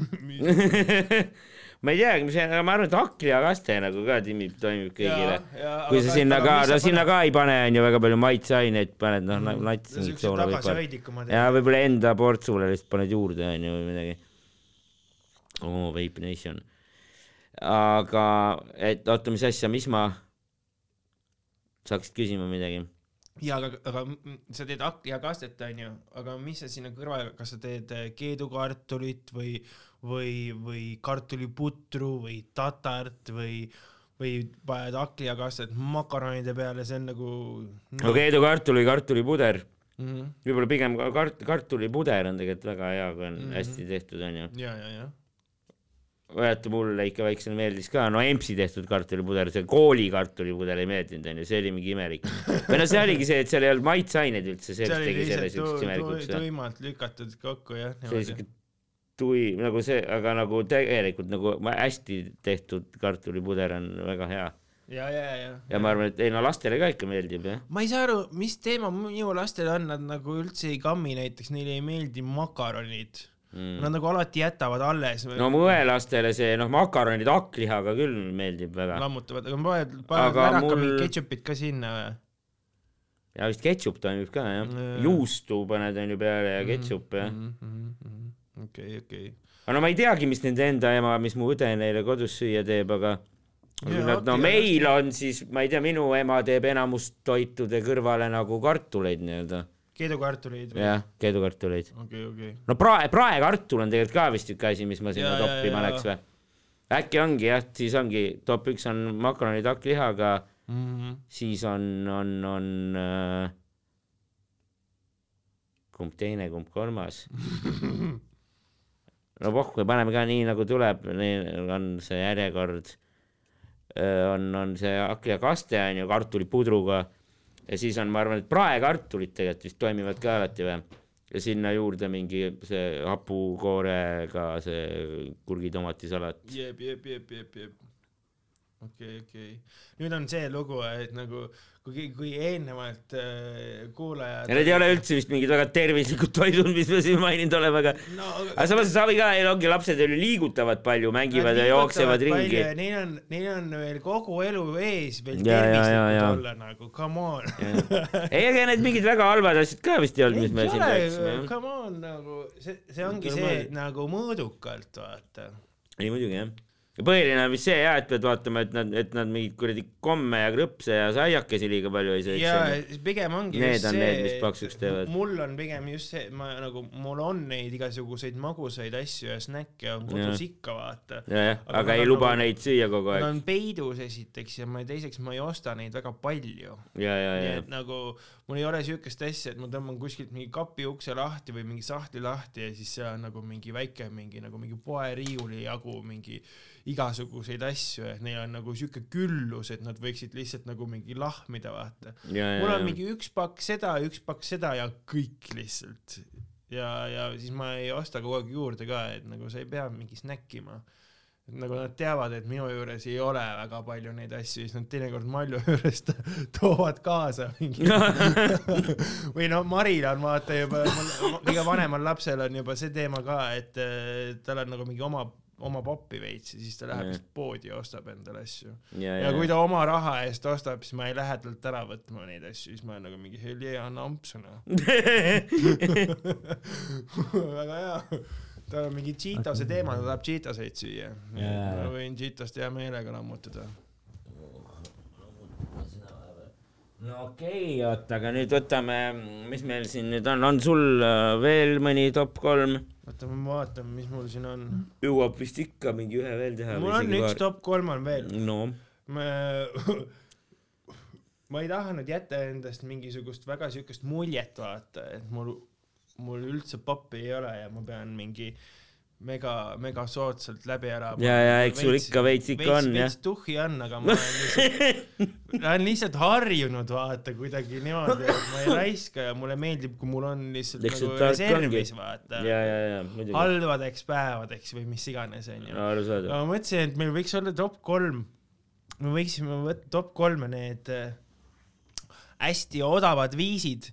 ma ei teagi, mis, aga ma arvan, et hakkliakaste nagu ka timib, toimib kõigile. kui sa sinna ka, no sinna ka ei pane, onju, väga palju maitseaineid, paned noh, nats võib panna. tagasihoidlikumad. ja võib-olla enda portsule lihtsalt paned juurde, onju, või midagi. oo, Vape Nation. aga, et oota, mis asja, mis ma, saaksid küsima midagi? ja aga, aga sa teed hakklijakastet onju, aga mis sa sinna kõrvale, kas sa teed äh, keedukartulit või, või, või kartuliputru või tatart või, või paned hakklijakastet makaronide peale, see on nagu no keedukartul või kartulipuder, Mhm. võib-olla pigem ka kart-, kartulipuder on tegelikult väga hea, kui on mm. -hmm. hästi tehtud, onju. ja, ja, ja. Vaata mulle ikka väiksena meeldis ka, no EMS-i tehtud kartulipuder, see kooli kartulipuder ei meeldinud, onju, see oli mingi imelik. või no see oligi see, et seal ei olnud maitseaineid üldse, see tegi selle siukest imelikuks tu-. tuimalt lükatud kokku jah. see oli siuke tui, nagu see, aga nagu tegelikult nagu ma- hästi tehtud kartulipuder on väga hea ja, ja, ja. ja ma arvan, et ei no lastele ka ikka meeldib jah. ma ei saa aru, mis teema minu lastel on, nad nagu üldse ei kammi, näiteks neile ei meeldi makaronid mm.. Nad nagu alati jätavad alles no mu õelastele see noh, makaronid hakklihaga küll meeldib väga. lammutavad, aga paned, paned väraka mul- ketšupit ka sinna või? ja vist ketšup toimib ka jah Jaa. juustu paned onju peale ja ketšup jah. okei, okei. aga no ma ei teagi, mis nende enda ema, mis mu õde neile kodus süüa teeb, aga Nad, no meil on siis, ma ei tea, minu ema teeb enamus toitude kõrvale nagu kartuleid nii-öelda. Keedukartuleid või? jah, keedukartuleid. okei, okei. no prae, praekartul on tegelikult ka vist üks asi, mis ma sinna Jaa, jaa, toppi jaa. paneks või? äkki ongi jah, siis ongi top üks on makaronid hakklihaga, Mhm. siis on, on, on äh, kumb teine, kumb kolmas. no pohhu, paneme ka nii nagu tuleb, on see järjekord. on, on see hakkliakaste on ju kartulipudruga ja siis on, ma arvan, et praekartulid tegelikult vist toimivad ka alati või ja sinna juurde mingi see hapukoorega see kurgitomatisalat. jep, jep, jep, jep, jep. okei, okei. nüüd on see lugu, et nagu kui, kui eelnevalt äh, kuulajad. ja need ei ole üldse vist mingid väga tervislikud toidud, mis me siin maininud oleme, aga no, aga samas Savi ka, ongi lapsed ju liigutavad palju, mängivad ja jooksevad ringi. Neil on, neil on veel kogu elu ees veel tervislikud olla nagu, come on. ei, ega need mingid väga halvad asjad ka vist ei olnud, mis me siin rääkisime. come on nagu see, see ongi see et nagu mõõdukalt vaata. ei muidugi jah. Ja põhiline on vist see jah, et pead vaatama, et nad, et nad mingeid kuradi komme ja krõpse ja saiakesi liiga palju ei sööks. ja pigem ongi Need just on see need, mis paksuks teevad. mul on pigem just see, ma nagu, mul on neid igasuguseid magusaid asju ja snäkke on kodus Jah. ikka vaata. Aga aga nad ei luba nagu- neid süüa kogu Nad aeg. on peidus esiteks ja ma teiseks ma ei osta neid väga palju. ja, ja, nii ja et nagu mul ei ole siukest asja, et ma tõmban kuskilt mingi kapi ukse lahti või mingi sahtli lahti ja siis seal on nagu mingi väike mingi nagu mingi poeriiuli jagu mingi igasuguseid asju ja neil on nagu siuke küllus, et nad võiksid lihtsalt nagu mingi lahmida vaata. mul on, mingi üks pakk seda, üks pakk seda ja kõik lihtsalt. ja, ja siis ma ei osta kogu aeg juurde ka, et nagu sa ei pea mingi snäkkima. et nagu nad teavad, et minu juures ei ole väga palju neid asju, siis nad teinekord Malju juurest toovad kaasa mingi või no Maril on vaata juba, kõige vanemal lapsel on juba see teema ka, et eh, tal on nagu mingi oma, oma poppi veits ja siis ta läheb lihtsalt poodi ja ostab endale asju ja, ja kui ta oma raha eest ostab, siis ma ei lähe talt ära võtma neid asju, siis ma olen nagu mingi hell yeah, anna ampsuna. väga hea. tal on mingi Cheetose teema, ta tahab Cheetoseid süüa. Jaa. ma võin Cheetost hea meelega lammutada. No okei okay,, oota, aga nüüd võtame, mis meil siin nüüd on, on sul äh, veel mõni top kolm? oota, ma vaatan, mis mul siin on. jõuab vist ikka mingi ühe veel teha. mul on üks. top kolm on veel. no, ma, ma ei taha nüüd jätta endast mingisugust väga siukest muljet vaata, et mul, mul üldse poppi ei ole ja ma pean mingi mega, mega soodsalt läbi ära. Ja, ja eks sul ikka veits ikka on, jah. veits tuhhi on, aga ma olen lihtsalt, ma olen lihtsalt harjunud vaata kuidagi niimoodi, et ma ei raiska ja mulle meeldib, kui mul on lihtsalt Lihtsalt nagu reservis vaata halvadeks päevadeks või mis iganes onju. ma mõtlesin, et meil võiks olla top kolm, me võiksime võtta top kolme need äh, hästi odavad viisid,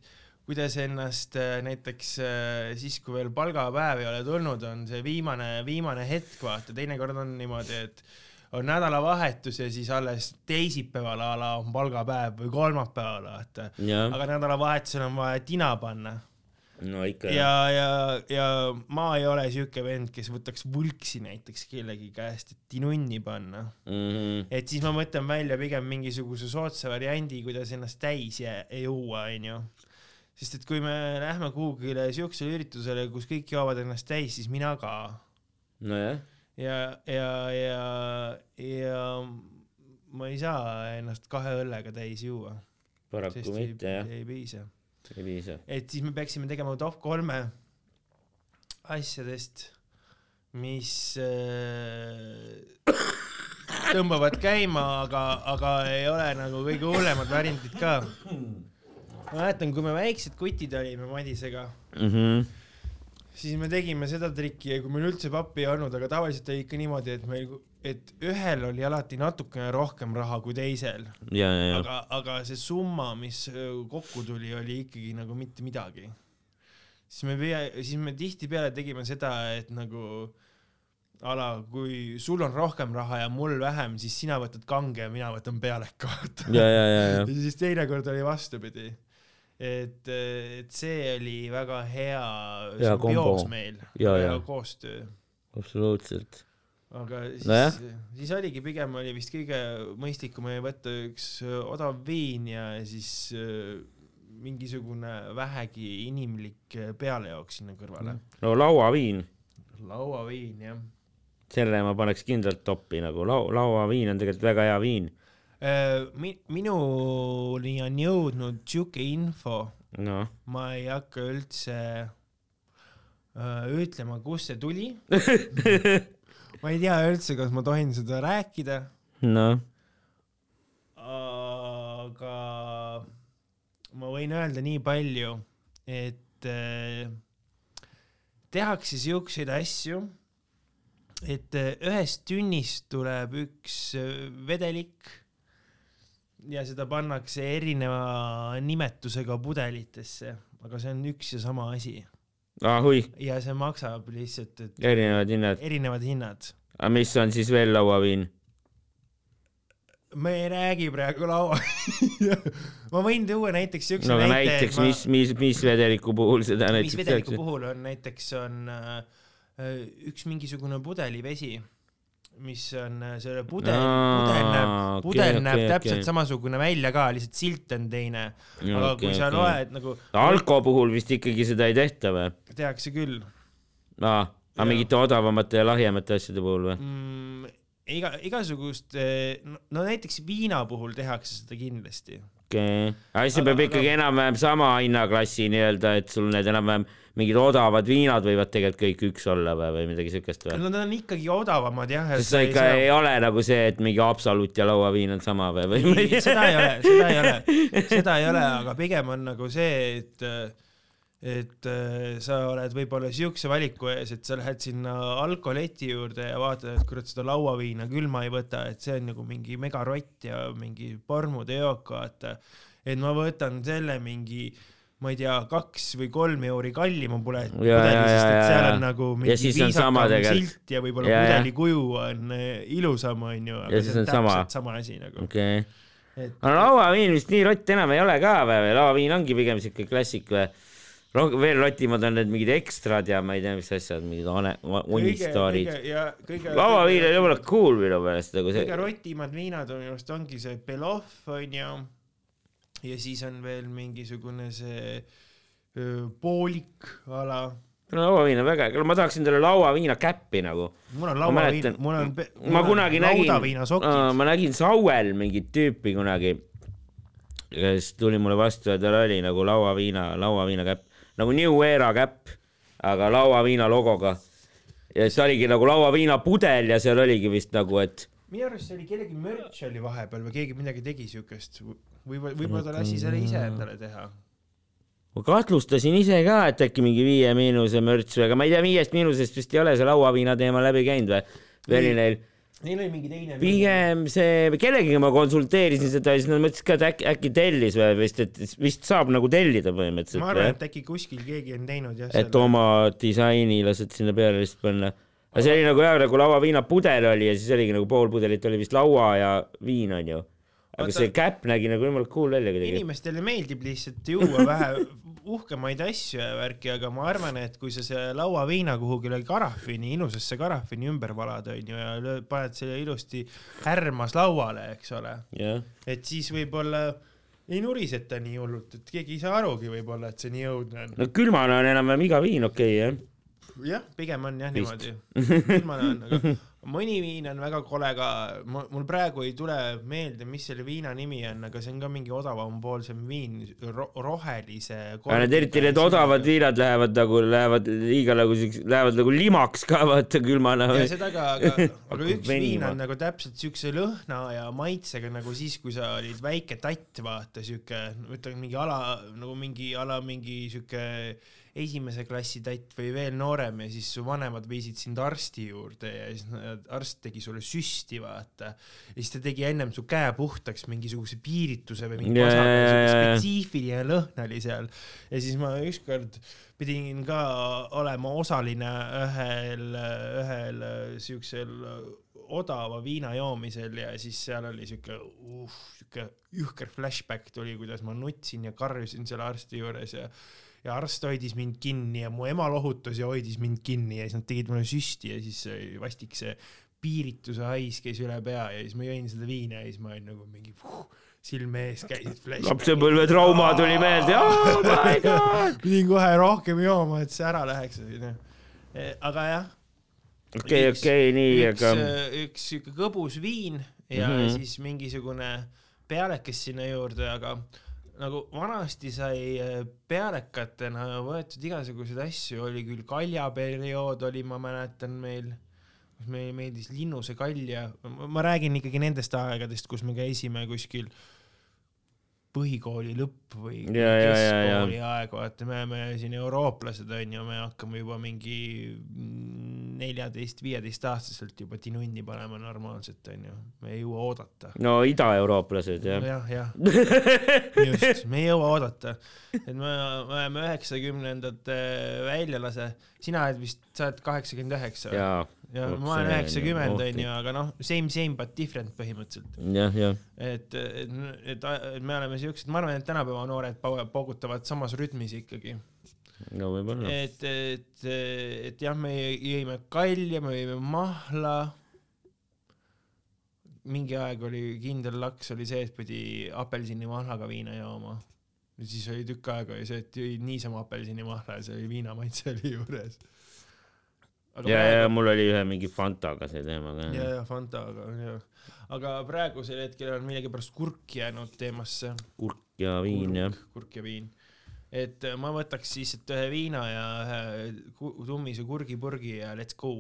kuidas ennast äh, näiteks äh, siis, kui veel palgapäev ei ole tulnud, on see viimane, viimane hetk, vaata, teinekord on niimoodi, et on nädalavahetus ja siis alles teisipäeval a la on palgapäev või kolmapäeval, vaata. aga nädalavahetusel on vaja tina panna no ikka. ja, ja, ja ma ei ole siuke vend, kes võtaks võlksi näiteks kellegi käest, et tinunni panna. Mm -hmm. et siis ma mõtlen välja pigem mingisuguse soodsa variandi, kuidas ennast täis juua, onju. Sest et kui me lähme kuhugile siuksele üritusele, kus kõik joovad ennast täis, siis mina ka. nojah, ja, ja, ja, ja ma ei saa ennast kahe õllega täis juua, paraku sest ei, mitte jah. ei piisa. ei piisa. et siis me peaksime tegema top kolme asjadest, mis äh, tõmbavad käima, aga, aga ei ole nagu kõige hullemad variandid ka. ma mäletan, kui me väiksed kutid olime Madisega, Mhm. siis me tegime seda trikki ja kui meil üldse pappi ei olnud, aga tavaliselt oli ikka niimoodi, et meil, et ühel oli alati natukene rohkem raha kui teisel, aga, aga see summa, mis öö, kokku tuli, oli ikkagi nagu mitte midagi. siis me siis me tihtipeale tegime seda, et nagu ala, kui sul on rohkem raha ja mul vähem, siis sina võtad kange ja mina võtan pealeka, vaata. ja, ja, ja, ja ja siis teinekord oli vastupidi. et, et see oli väga hea sümbiooos meil, Ja, hea koostöö absoluutselt. aga siis Nojah., siis oligi pigem oli vist kõige mõistlikum oli võtta üks öö, odav viin ja siis öö, mingisugune vähegi inimlik öö, pealejook sinna kõrvale. no lauaviin, lauaviin jah. selle ma paneks kindlalt toppi nagu lau-, lauaviin on tegelikult väga hea viin. Mi-, minuni on jõudnud siuke info, noh, ma ei hakka üldse öö, ütlema, kust see tuli. ma ei tea üldse, kas ma tohin seda rääkida. Noh, aga ma võin öelda nii palju, et äh, tehakse siukseid asju, et äh, ühest tünnist tuleb üks äh, vedelik ja seda pannakse erineva nimetusega pudelitesse, aga see on üks ja sama asi ahui, ja see maksab lihtsalt, et erinevad hinnad. erinevad hinnad. aga mis on siis veel lauaviin? me ei räägi praegu laua ma võin tuua näiteks siukse no näite, näiteks, mis, mis, mis vedeliku puhul seda mis näiteks vedeliku tehakse? puhul on näiteks on äh, äh, üks mingisugune pudelivesi, mis on äh, selle pudel, pudel näeb, pudel näeb täpselt samasugune välja ka, lihtsalt silt on teine, aga kui sa loed nagu, alko puhul vist ikkagi seda ei tehta või? tehakse küll aa, aga mingite odavamate ja lahjemate asjade puhul või? mm,. iga, igasugust, no näiteks viina puhul tehakse seda kindlasti. okei okay., aga siis see peab ikkagi aga- enam-vähem sama hinnaklassi nii-öelda, et sul need enam-vähem mingid odavad viinad võivad tegelikult kõik üks olla või, või midagi siukest või? no nad on ikkagi odavamad jah. sest see ikka ei ole nagu see, et mingi Absolut ja lauaviin on sama või, või ei ei, seda ei ole, seda ei ole, seda ei ole, aga pigem on nagu see, et et äh, sa oled võib-olla siukse valiku ees, et sa lähed sinna alkoleti juurde ja vaatad, et kurat seda lauaviina küll ma ei võta, et see on nagu mingi megarott ja mingi pormude jook, vaata. et ma võtan selle mingi ma ei tea, kaks või kolm euri kallima pule- Ja, pudeli, sest et seal on nagu mingi on viisakam silt ja võib-olla pudeli kuju on eh, ilusam, onju, aga see on on sama. täpselt sama asi nagu. okay., et aga lauaviin vist nii rott enam ei ole ka või, lauaviin ongi pigem siuke klassik või? veel rotimad on need mingid ekstrad ja ma ei tea, mis asjad, mingid one-, Unistaarid. lauaviin on jumala cool minu meelest nagu see kõige rotimad viinad on minu arust ongi see Belov onju ja siis on veel mingisugune see öö, poolik ala no lauaviin on väga, ma tahaksin talle lauaviina käppi nagu. mul on lauaviin mul on ma kunagi nägin, ma nägin Sauel mingit tüüpi kunagi, kes tuli mulle vastu ja tal oli nagu lauaviina, lauaviina käpp, nagu New Era käpp, aga lauaviina logoga. ja siis oligi nagu lauaviina pudel ja seal oligi vist nagu, et minu arust see oli kellegi merch oli vahepeal või keegi midagi tegi siukest. Võib-olla võib-olla ta lasi selle ise endale teha. Ma kahtlustasin ise ka, et äkki mingi Viie Miinuse mürts või, aga ma ei tea, Viiest Miinusest vist ei ole see lauaviina teema läbi käinud või? või oli Ei. neil neil oli mingi teine pigem see, kellegagi ma konsulteerisin seda ja siis nad mõtlesid ka, et äkki, äkki tellis või vist, et vist saab nagu tellida põhimõtteliselt ma arvan või et äkki kuskil keegi on teinud jah et oma disaini lased sinna peale lihtsalt panna. Aga see oli nagu jah, nagu lauaviina pudel oli ja siis oligi nagu pool pudelit oli vist laua ja viin onju. aga Vaata- see käpp nägi nagu jumala cool välja kuidagi. inimestele meeldib lihtsalt juua vähe uhkemaid asju ja värki, aga ma arvan, et kui sa selle lauaviina kuhugile karafini, ilusasse karafini ümber valad, onju, ja lööd, paned selle ilusti härmas lauale, eks ole, jah, et siis võib-olla ei nuriseta nii hullult, et keegi ei saa arugi võib-olla, et see nii õudne on. no külmana on enam-vähem iga viin okei okay, jah. jah, pigem on jah Vist. niimoodi, külmane on, aga, mõni viin on väga kole ka, mul praegu ei tule meelde, mis selle viina nimi on, aga see on ka mingi odavampoolsem viin ro, rohelise. aga need eriti need odavad viinad. lähevad nagu, lähevad liiga nagu siuks-, lähevad nagu limaks ka vaata külmana ja seda ka, aga, aga üks viin on nagu täpselt siukse lõhna ja maitsega nagu siis, kui sa olid väike tatt, vaata siuke, ütleme mingi ala nagu mingi ala mingi siuke esimese klassi tatt või veel noorem ja siis su vanemad viisid sind arsti juurde ja siis arst tegi sulle süsti, vaata. ja siis ta tegi ennem su käe puhtaks mingisuguse piirituse või mingi ja. spetsiifiline lõhn oli seal ja siis ma ükskord pidin ka olema osaline ühel, ühel siuksel odava viina joomisel ja siis seal oli siuke uh,, siuke jõhker flashback tuli, kuidas ma nutsin ja karjusin selle arsti juures ja ja arst hoidis mind kinni ja mu ema lohutas ja hoidis mind kinni ja siis nad tegid mulle süsti ja siis vastik see piirituse hais käis üle pea ja siis ma jõin seda viina ja siis ma olin nagu mingi puh, silme ees käisid flashbackid. lapsepõlve trauma tuli meelde, oh my god. pidin kohe rohkem jooma, et see ära läheks, onju. aga jah, okei, okei, nii, aga, üks siuke gõbus viin ja mm. -hmm. siis mingisugune pealekas sinna juurde, aga nagu vanasti sai äh, pealekatena võetud igasuguseid asju, oli küll kaljaperiood oli, ma mäletan meil, kus meile meeldis linnuse kalja, ma räägin ikkagi nendest aegadest, kus me käisime kuskil põhikooli lõpp või Ja, keskkooli aeg, vaata, me oleme siin eurooplased onju, me hakkame juba mingi neljateist, viieteist aastaselt juba tinunni panema normaalselt onju, me ei jõua oodata. no idaeurooplased jah. jah, jah, just, me ei jõua oodata, et me me oleme üheksakümnendate väljalase, sina oled vist, sa oled kaheksakümmend üheksa ja, ja vot ma olen üheksakümmend onju, aga noh, same same but different põhimõtteliselt. jah, jah. et, et, et, et me oleme siuksed, ma arvan, et tänapäeva noored pau- paugutavad samas rütmis ikkagi. no võib-olla. et, et, et jah, me jõime kalja, me jõime mahla. mingi aeg oli kindel laks oli see, et pidi apelsinimahlaga viina jooma. ja siis oli tükk aega et jõid niisama apelsinimahla ja see oli viinamaitse oli juures. ja, ja mul oli ühe mingi Fantaga see teema ka. ja, ja Fanta, aga jah. aga praegusel hetkel on millegipärast kurk jäänud teemasse. kurk ja viin jah. kurk ja viin. et äh, ma võtaks siis, et ühe viina ja ühe tummise kurgipurgi ja let's go.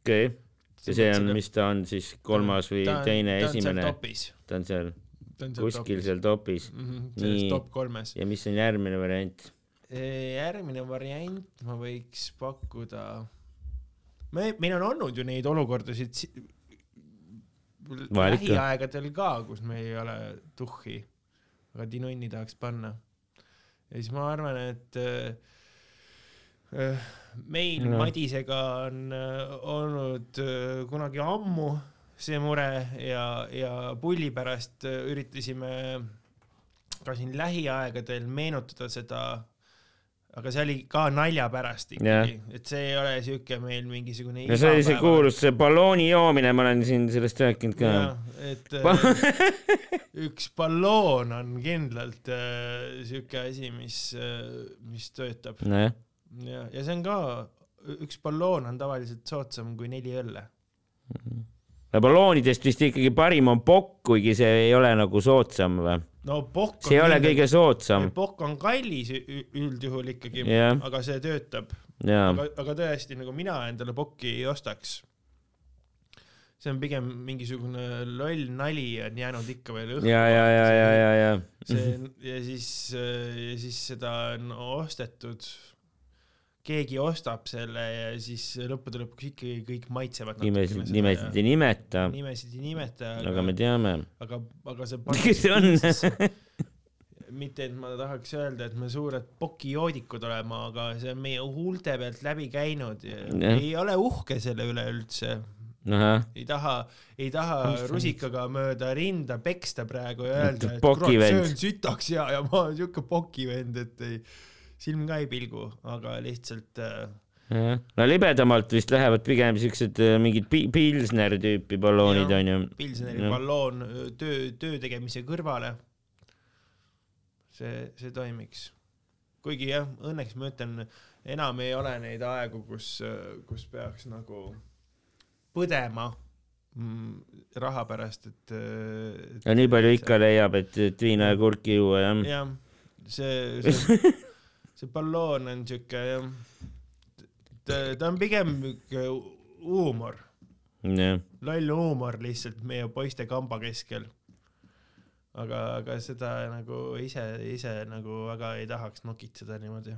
okei okay.. ja see on, mis ta on siis, kolmas või teine, esimene? ta on seal ta on seal kuskil seal topis mm. -hmm, Nii. top kolmes. ja mis on järgmine variant? järgmine variant ma võiks pakkuda. me, meil on olnud ju neid olukordasid lähiaegadel ka, kus meil ei ole tuhhi, aga tinunni tahaks panna. ja siis ma arvan, et äh, äh, meil no. Madisega on äh, olnud äh, kunagi ammu see mure ja, ja pulli pärast äh, üritasime ka siin lähiaegadel meenutada seda, aga see oli ka nalja pärast ikkagi, et see ei ole siuke meil mingisugune no see oli see kuulus see ballooni joomine, ma olen siin sellest rääkinud ka. et äh, üks balloon on kindlalt äh, siuke asi, mis äh,, mis töötab. Nojah, ja, ja see on ka, üks balloon on tavaliselt soodsam kui neli õlle. no balloonidest vist ikkagi parim on pokk, kuigi see ei ole nagu soodsam või? no pokk see ei ole kõige soodsam. pokk on kallis üldjuhul ikkagi Jah. aga see töötab aga, aga tõesti nagu mina endale pokki ei ostaks. see on pigem mingisugune loll nali on jäänud ikka veel õhku. ja, ja, ja, ja, ja, ja. see ja siis, ja siis seda on ostetud. Keegi ostab selle ja siis lõppude lõpuks ikkagi kõik maitsevad. nimesid, nimesid ei nimeta, nimesid ei nimeta, aga me, teame. aga, aga see kes see on? mitte, et ma tahaks öelda, et me suured pokijoodikud oleme, aga see on meie huulte pealt läbi käinud ei ole uhke selle üle üldse. ahah, ei taha, ei taha on? rusikaga mööda rinda peksta praegu ja öelda, et kurat, see on sitaks ja, ja ma olen siuke pokivend, et ei, silm ka ei pilgu, aga lihtsalt äh, jah. no libedamalt vist lähevad pigem siuksed äh, mingid pi- pilsner tüüpi balloonid onju. Pilsneri balloon öö, töö, töö tegemise kõrvale. see, see toimiks. kuigi jah, õnneks ma ütlen, enam ei ole neid aegu, kus, kus peaks nagu põdema mm, raha pärast, et, et. ja nii palju ikka leiab, et, et viina ja kurki juua jah. jah, see, see, see balloon on siuke ta, on pigem huumor, jah, loll huumor lihtsalt meie poiste kamba keskel. aga, aga seda nagu ise, ise nagu väga ei tahaks nokitseda niimoodi.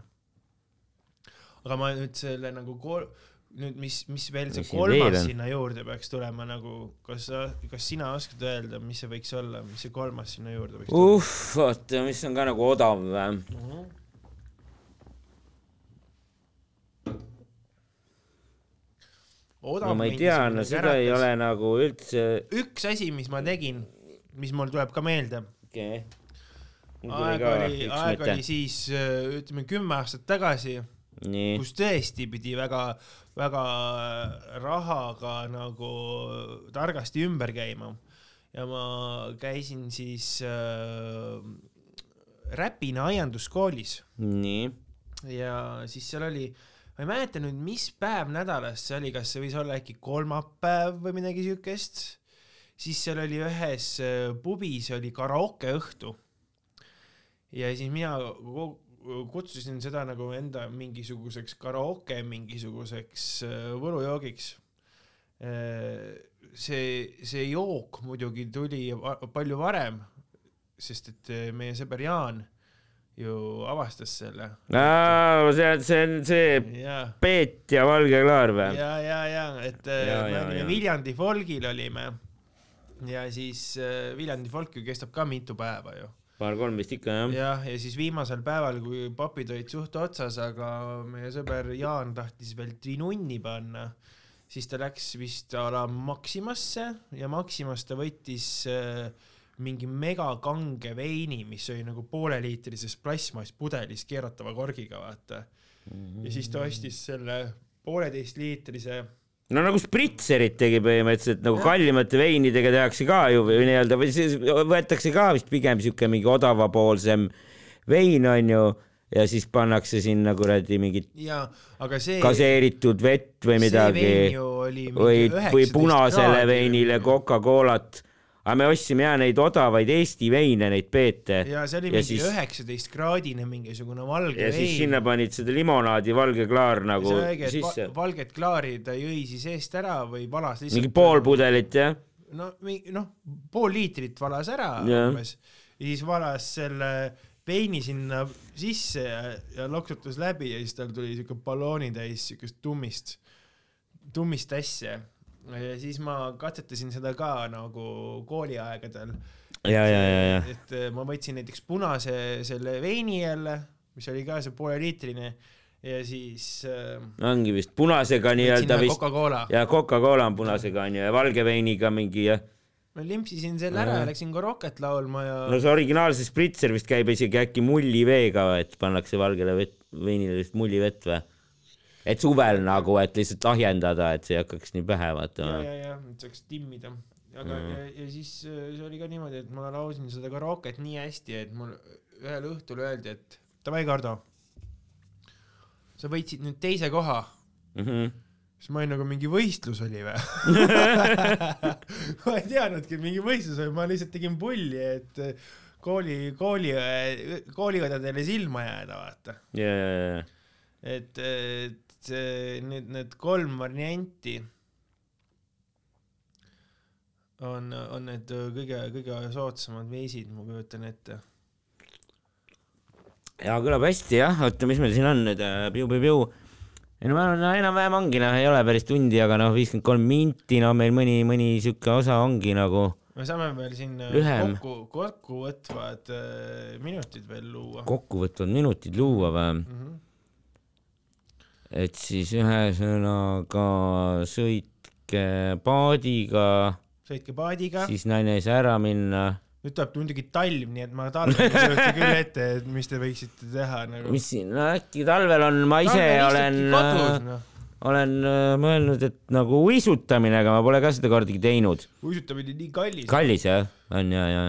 aga ma nüüd selle nagu kol-, nüüd mis, mis veel see Mis veel kolmas on? sinna juurde peaks tulema nagu, kas sa, kas sina oskad öelda, mis see võiks olla, mis see kolmas sinna juurde võiks tulla uh, oota, mis on ka nagu odav või? uh? No ma ei tea, no seda ei ole nagu üldse üks asi, mis ma tegin, mis mul tuleb ka meelde, okay.. aeg oli, aeg oli siis äh, ütleme kümme aastat tagasi, kus tõesti pidi väga, väga rahaga nagu targasti ümber käima. Ja ma käisin siis äh, Räpina aianduskoolis. Nii, ja siis seal oli, ma ei mäleta nüüd, mis päev nädalas see oli, kas see võis olla äkki kolmapäev või midagi siukest, siis seal oli ühes äh, pubis oli karaokeõhtu. ja siis mina kutsusin seda nagu enda mingisuguseks karaoke mingisuguseks äh, võlujoogiks. see, see jook muidugi tuli palju varem, sest et äh, meie sõber Jaan ju avastas selle. see, see on see jaa Peet ja Valge Klaar või? ja, ja, ja et äh, Ja, me ja, olime ja. Viljandi folgil olime ja siis äh, Viljandi folk ju kestab ka mitu päeva ju. paar-kolm vist ikka jah. jah, ja siis viimasel päeval, kui papid olid suht otsas, aga meie sõber Jaan tahtis veel trinunni panna, siis ta läks vist a la Maximasse ja Maximas ta võttis äh, mingi megakange veini, mis oli nagu pooleliitrises plastmasspudelis keeratava korgiga, vaata. ja siis ta ostis selle pooleteistliitrise no nagu spritserit tegi põhimõtteliselt nagu kallimate veinidega tehakse ka ju või nii-öelda või siis võetakse ka vist pigem siuke mingi odavapoolsem vein onju ja siis pannakse sinna kuradi mingit ja, aga see gaseeritud vett või midagi või, või 19 punasele veinile Coca-Colat. Aga me ostsime ja neid odavaid Eesti veine, neid peete. Ja see oli ja mingi siis- üheksateist kraadine mingisugune valge ja siis vein. sinna panid seda limonaadi valge klaar nagu et sisse. va-. valget klaari ta jõi siis eest ära või valas lihtsalt mingi pool pudelit jah. no mingi noh pool liitrit valas ära umbes. Ja siis valas selle veini sinna sisse ja, ja loksutas läbi ja siis tal tuli siuke balloonitäis siukest tummist tummist asja ja siis ma katsetasin seda ka nagu kooliaegadel ja, ja, ja, ja. et ma võtsin näiteks punase selle veini jälle mis oli ka see pooleliitrine ja siis äh, ongi vist punasega nii-öelda vist ja Coca-Cola on punasega onju ja valge veiniga mingi jah. ma limpsisin selle ära ja läksin Koroket laulma ja no see originaalse spritser vist käib isegi äkki mulliveega, et pannakse valgele vett, veinile vist mullivett või? Et suvel nagu, et lihtsalt ahjendada, et see ei hakkaks nii pähe ja, vaatama. ja, ja et saaks timmida aga Mm. ja, ja siis äh, see oli ka niimoodi, et ma laulsin seda Koroket nii hästi, et mul ühel õhtul öeldi, et davai, Kardo, sa võitsid nüüd teise koha Mhm. siis ma olin nagu mingi võistlus oli või ma ei teadnudki, et mingi võistlus oli, ma lihtsalt tegin pulli, et kooli, kooli, kooliõdedele silma jääda, vaata. ja, ja, ja, et, et see- need, need kolm varianti on, on need kõige, kõige soodsamad veisid, ma kujutan ette. ja kõlab hästi jah, oota, mis meil siin on nüüd, piu-piu-piu. ei no ma arvan, no enam-vähem ongi noh, ei ole päris tundi, aga noh, viiskümmend kolm minti, no meil mõni, mõni sihuke osa ongi nagu me saame veel siin Lühem. kokku, kokkuvõtvad minutid veel luua. kokkuvõtvad minutid luua või? Mm -hmm. Et siis ühesõnaga sõitke paadiga, sõitke paadiga, siis naine ei saa ära minna. nüüd tuleb muidugi talv, nii et ma talvel ei kujuta küll ette, et mis te võiksite teha nagu. mis siin, no äkki talvel on, ma ise olen, kodus, noh. olen äh, mõelnud, et nagu uisutamine, aga ma pole ka seda kordagi teinud. uisutamine nii kallis. kallis jah, on ja, ja,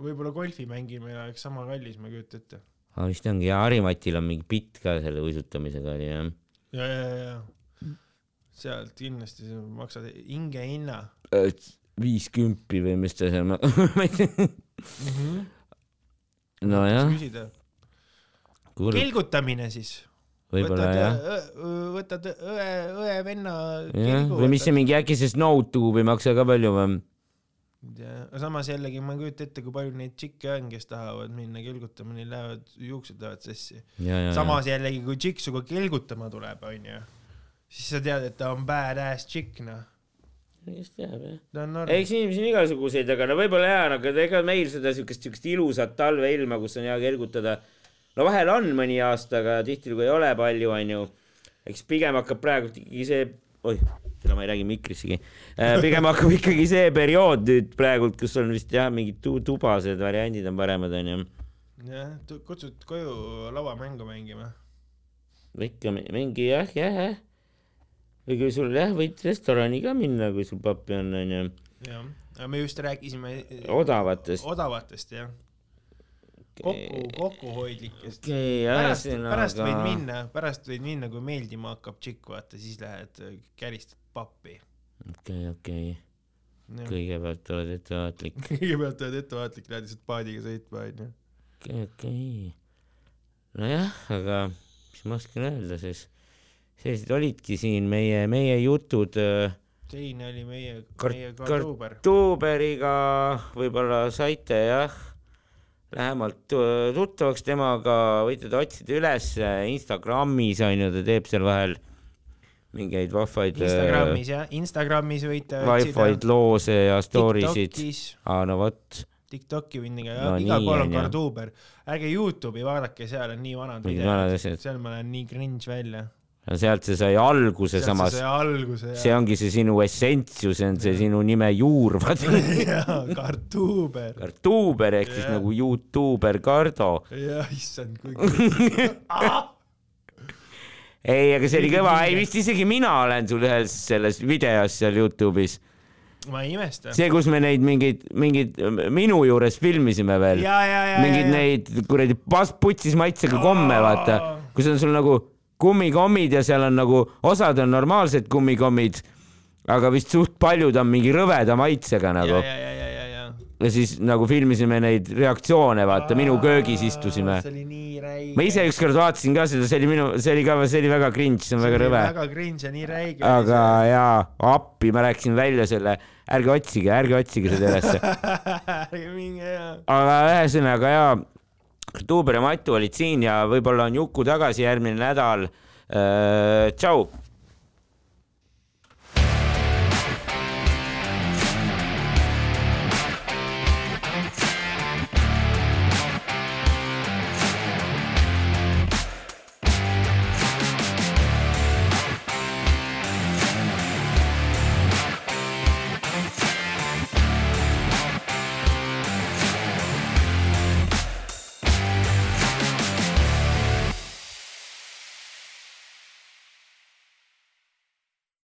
võib-olla golfi mängimine oleks sama kallis, ma ei kujuta ette. aga vist ongi ja Harimatil on mingi bitt ka selle uisutamisega oli jah. ja, ja, ja. sealt kindlasti sa maksad hingehinna viis kümpi või mis ta seal, ma ei tea. -hmm. nojah, kelgutamine siis. võib-olla jah. võtad õe, jah, kelgu. või mis see mingi äkki see Snowtube ei maksa ka palju või? Aga samas jällegi ma ei kujuta ette, kui palju neid tšikke on, kes tahavad minna kelgutama, neil lähevad, juuksed lähevad sassi. ja, ja, samas jällegi, kui tšikk sinuga kelgutama tuleb, onju, siis sa tead, et ta on badass tšikk, noh. kes teab jah. eks inimesi on igasuguseid, aga no võib-olla jaa, aga ega meil seda siukest, siukest ilusat talveilma, kus on hea kergutada. no vahel on mõni aasta, aga tihtilugu ei ole palju, onju. eks pigem hakkab praegu ikkagi see, oih, ega ma ei räägi mikrissegi. pigem hakkab ikkagi see periood nüüd praegult, kus on vist jah, mingid tu- tubased variandid on paremad, onju. jah, kutsud koju lauamängu mängima. ikka mi- mingi jah, jah, jah. või kui sul jah, võid restorani ka minna, kui sul pappi on, onju. jah, aga me just rääkisime odavatest. odavatest, jah. kokku, kokkuhoidlikest. okei, pärast, pärast võid ühesõnaga. minna, pärast võid minna, kui meeldima hakkab tšikk, vaata, siis lähed äh, käristad pappi. okei, okei, kõigepealt oled ettevaatlik. kõigepealt oled ettevaatlik, lähed lihtsalt paadiga sõitma, onju. okei, okei. nojah, aga mis ma oskan öelda siis, sellised olidki siin meie, meie jutud äh, selline oli meie, meie kart- kartuuber. Tuuberiga, võib-olla saite jah, lähemalt tu- tuttavaks temaga, võite ta otsida üles Instagramis on ju, ta teeb seal vahel mingeid vahvaid Instagramis jah, Instagramis võite vahvaid loose ja story sid. Aa, no vot, Tiktoki võin ka No igal pool on, kartuuber. ärge Youtube'i vaadake, seal on nii vanad videod. seal ma näen nii cringe välja. Sealt see sai alguse samas see, ongi see sinu essents ju, see on see sinu nime juur, vaata. jaa, kartuuber. kartuuber ehk siis Jah. nagu Youtuber Kardo. jah, issand, kui ei, aga see oli kõva, ei vist isegi mina olen sul ühes selles videos seal Youtube'is. ma ei imesta. see, kus me neid mingeid, mingeid minu juures filmisime veel. ja, ja, ja, mingeid neid kuradi putsis maitsega komme, vaata, kus on sul nagu kummikommid ja seal on nagu, osad on normaalsed kummikommid, aga vist suht paljud on mingi rõveda maitsega nagu ja, ja, ja, ja, ja. ja siis nagu filmisime neid reaktsioone, vaata, minu köögis istusime. see oli nii räige. ma ise ükskord vaatasin ka seda, see oli minu, see oli ka, see oli väga cringe, see on väga rõve. väga cringe ja nii räige. aga jaa, appi, ma rääkisin välja selle, ärge otsige, ärge otsige seda ülesse. ärge minge ja. aga ühesõnaga jaa, Tuuber ja Matu olid siin ja võib-olla on Juku tagasi järgmine nädal. tšau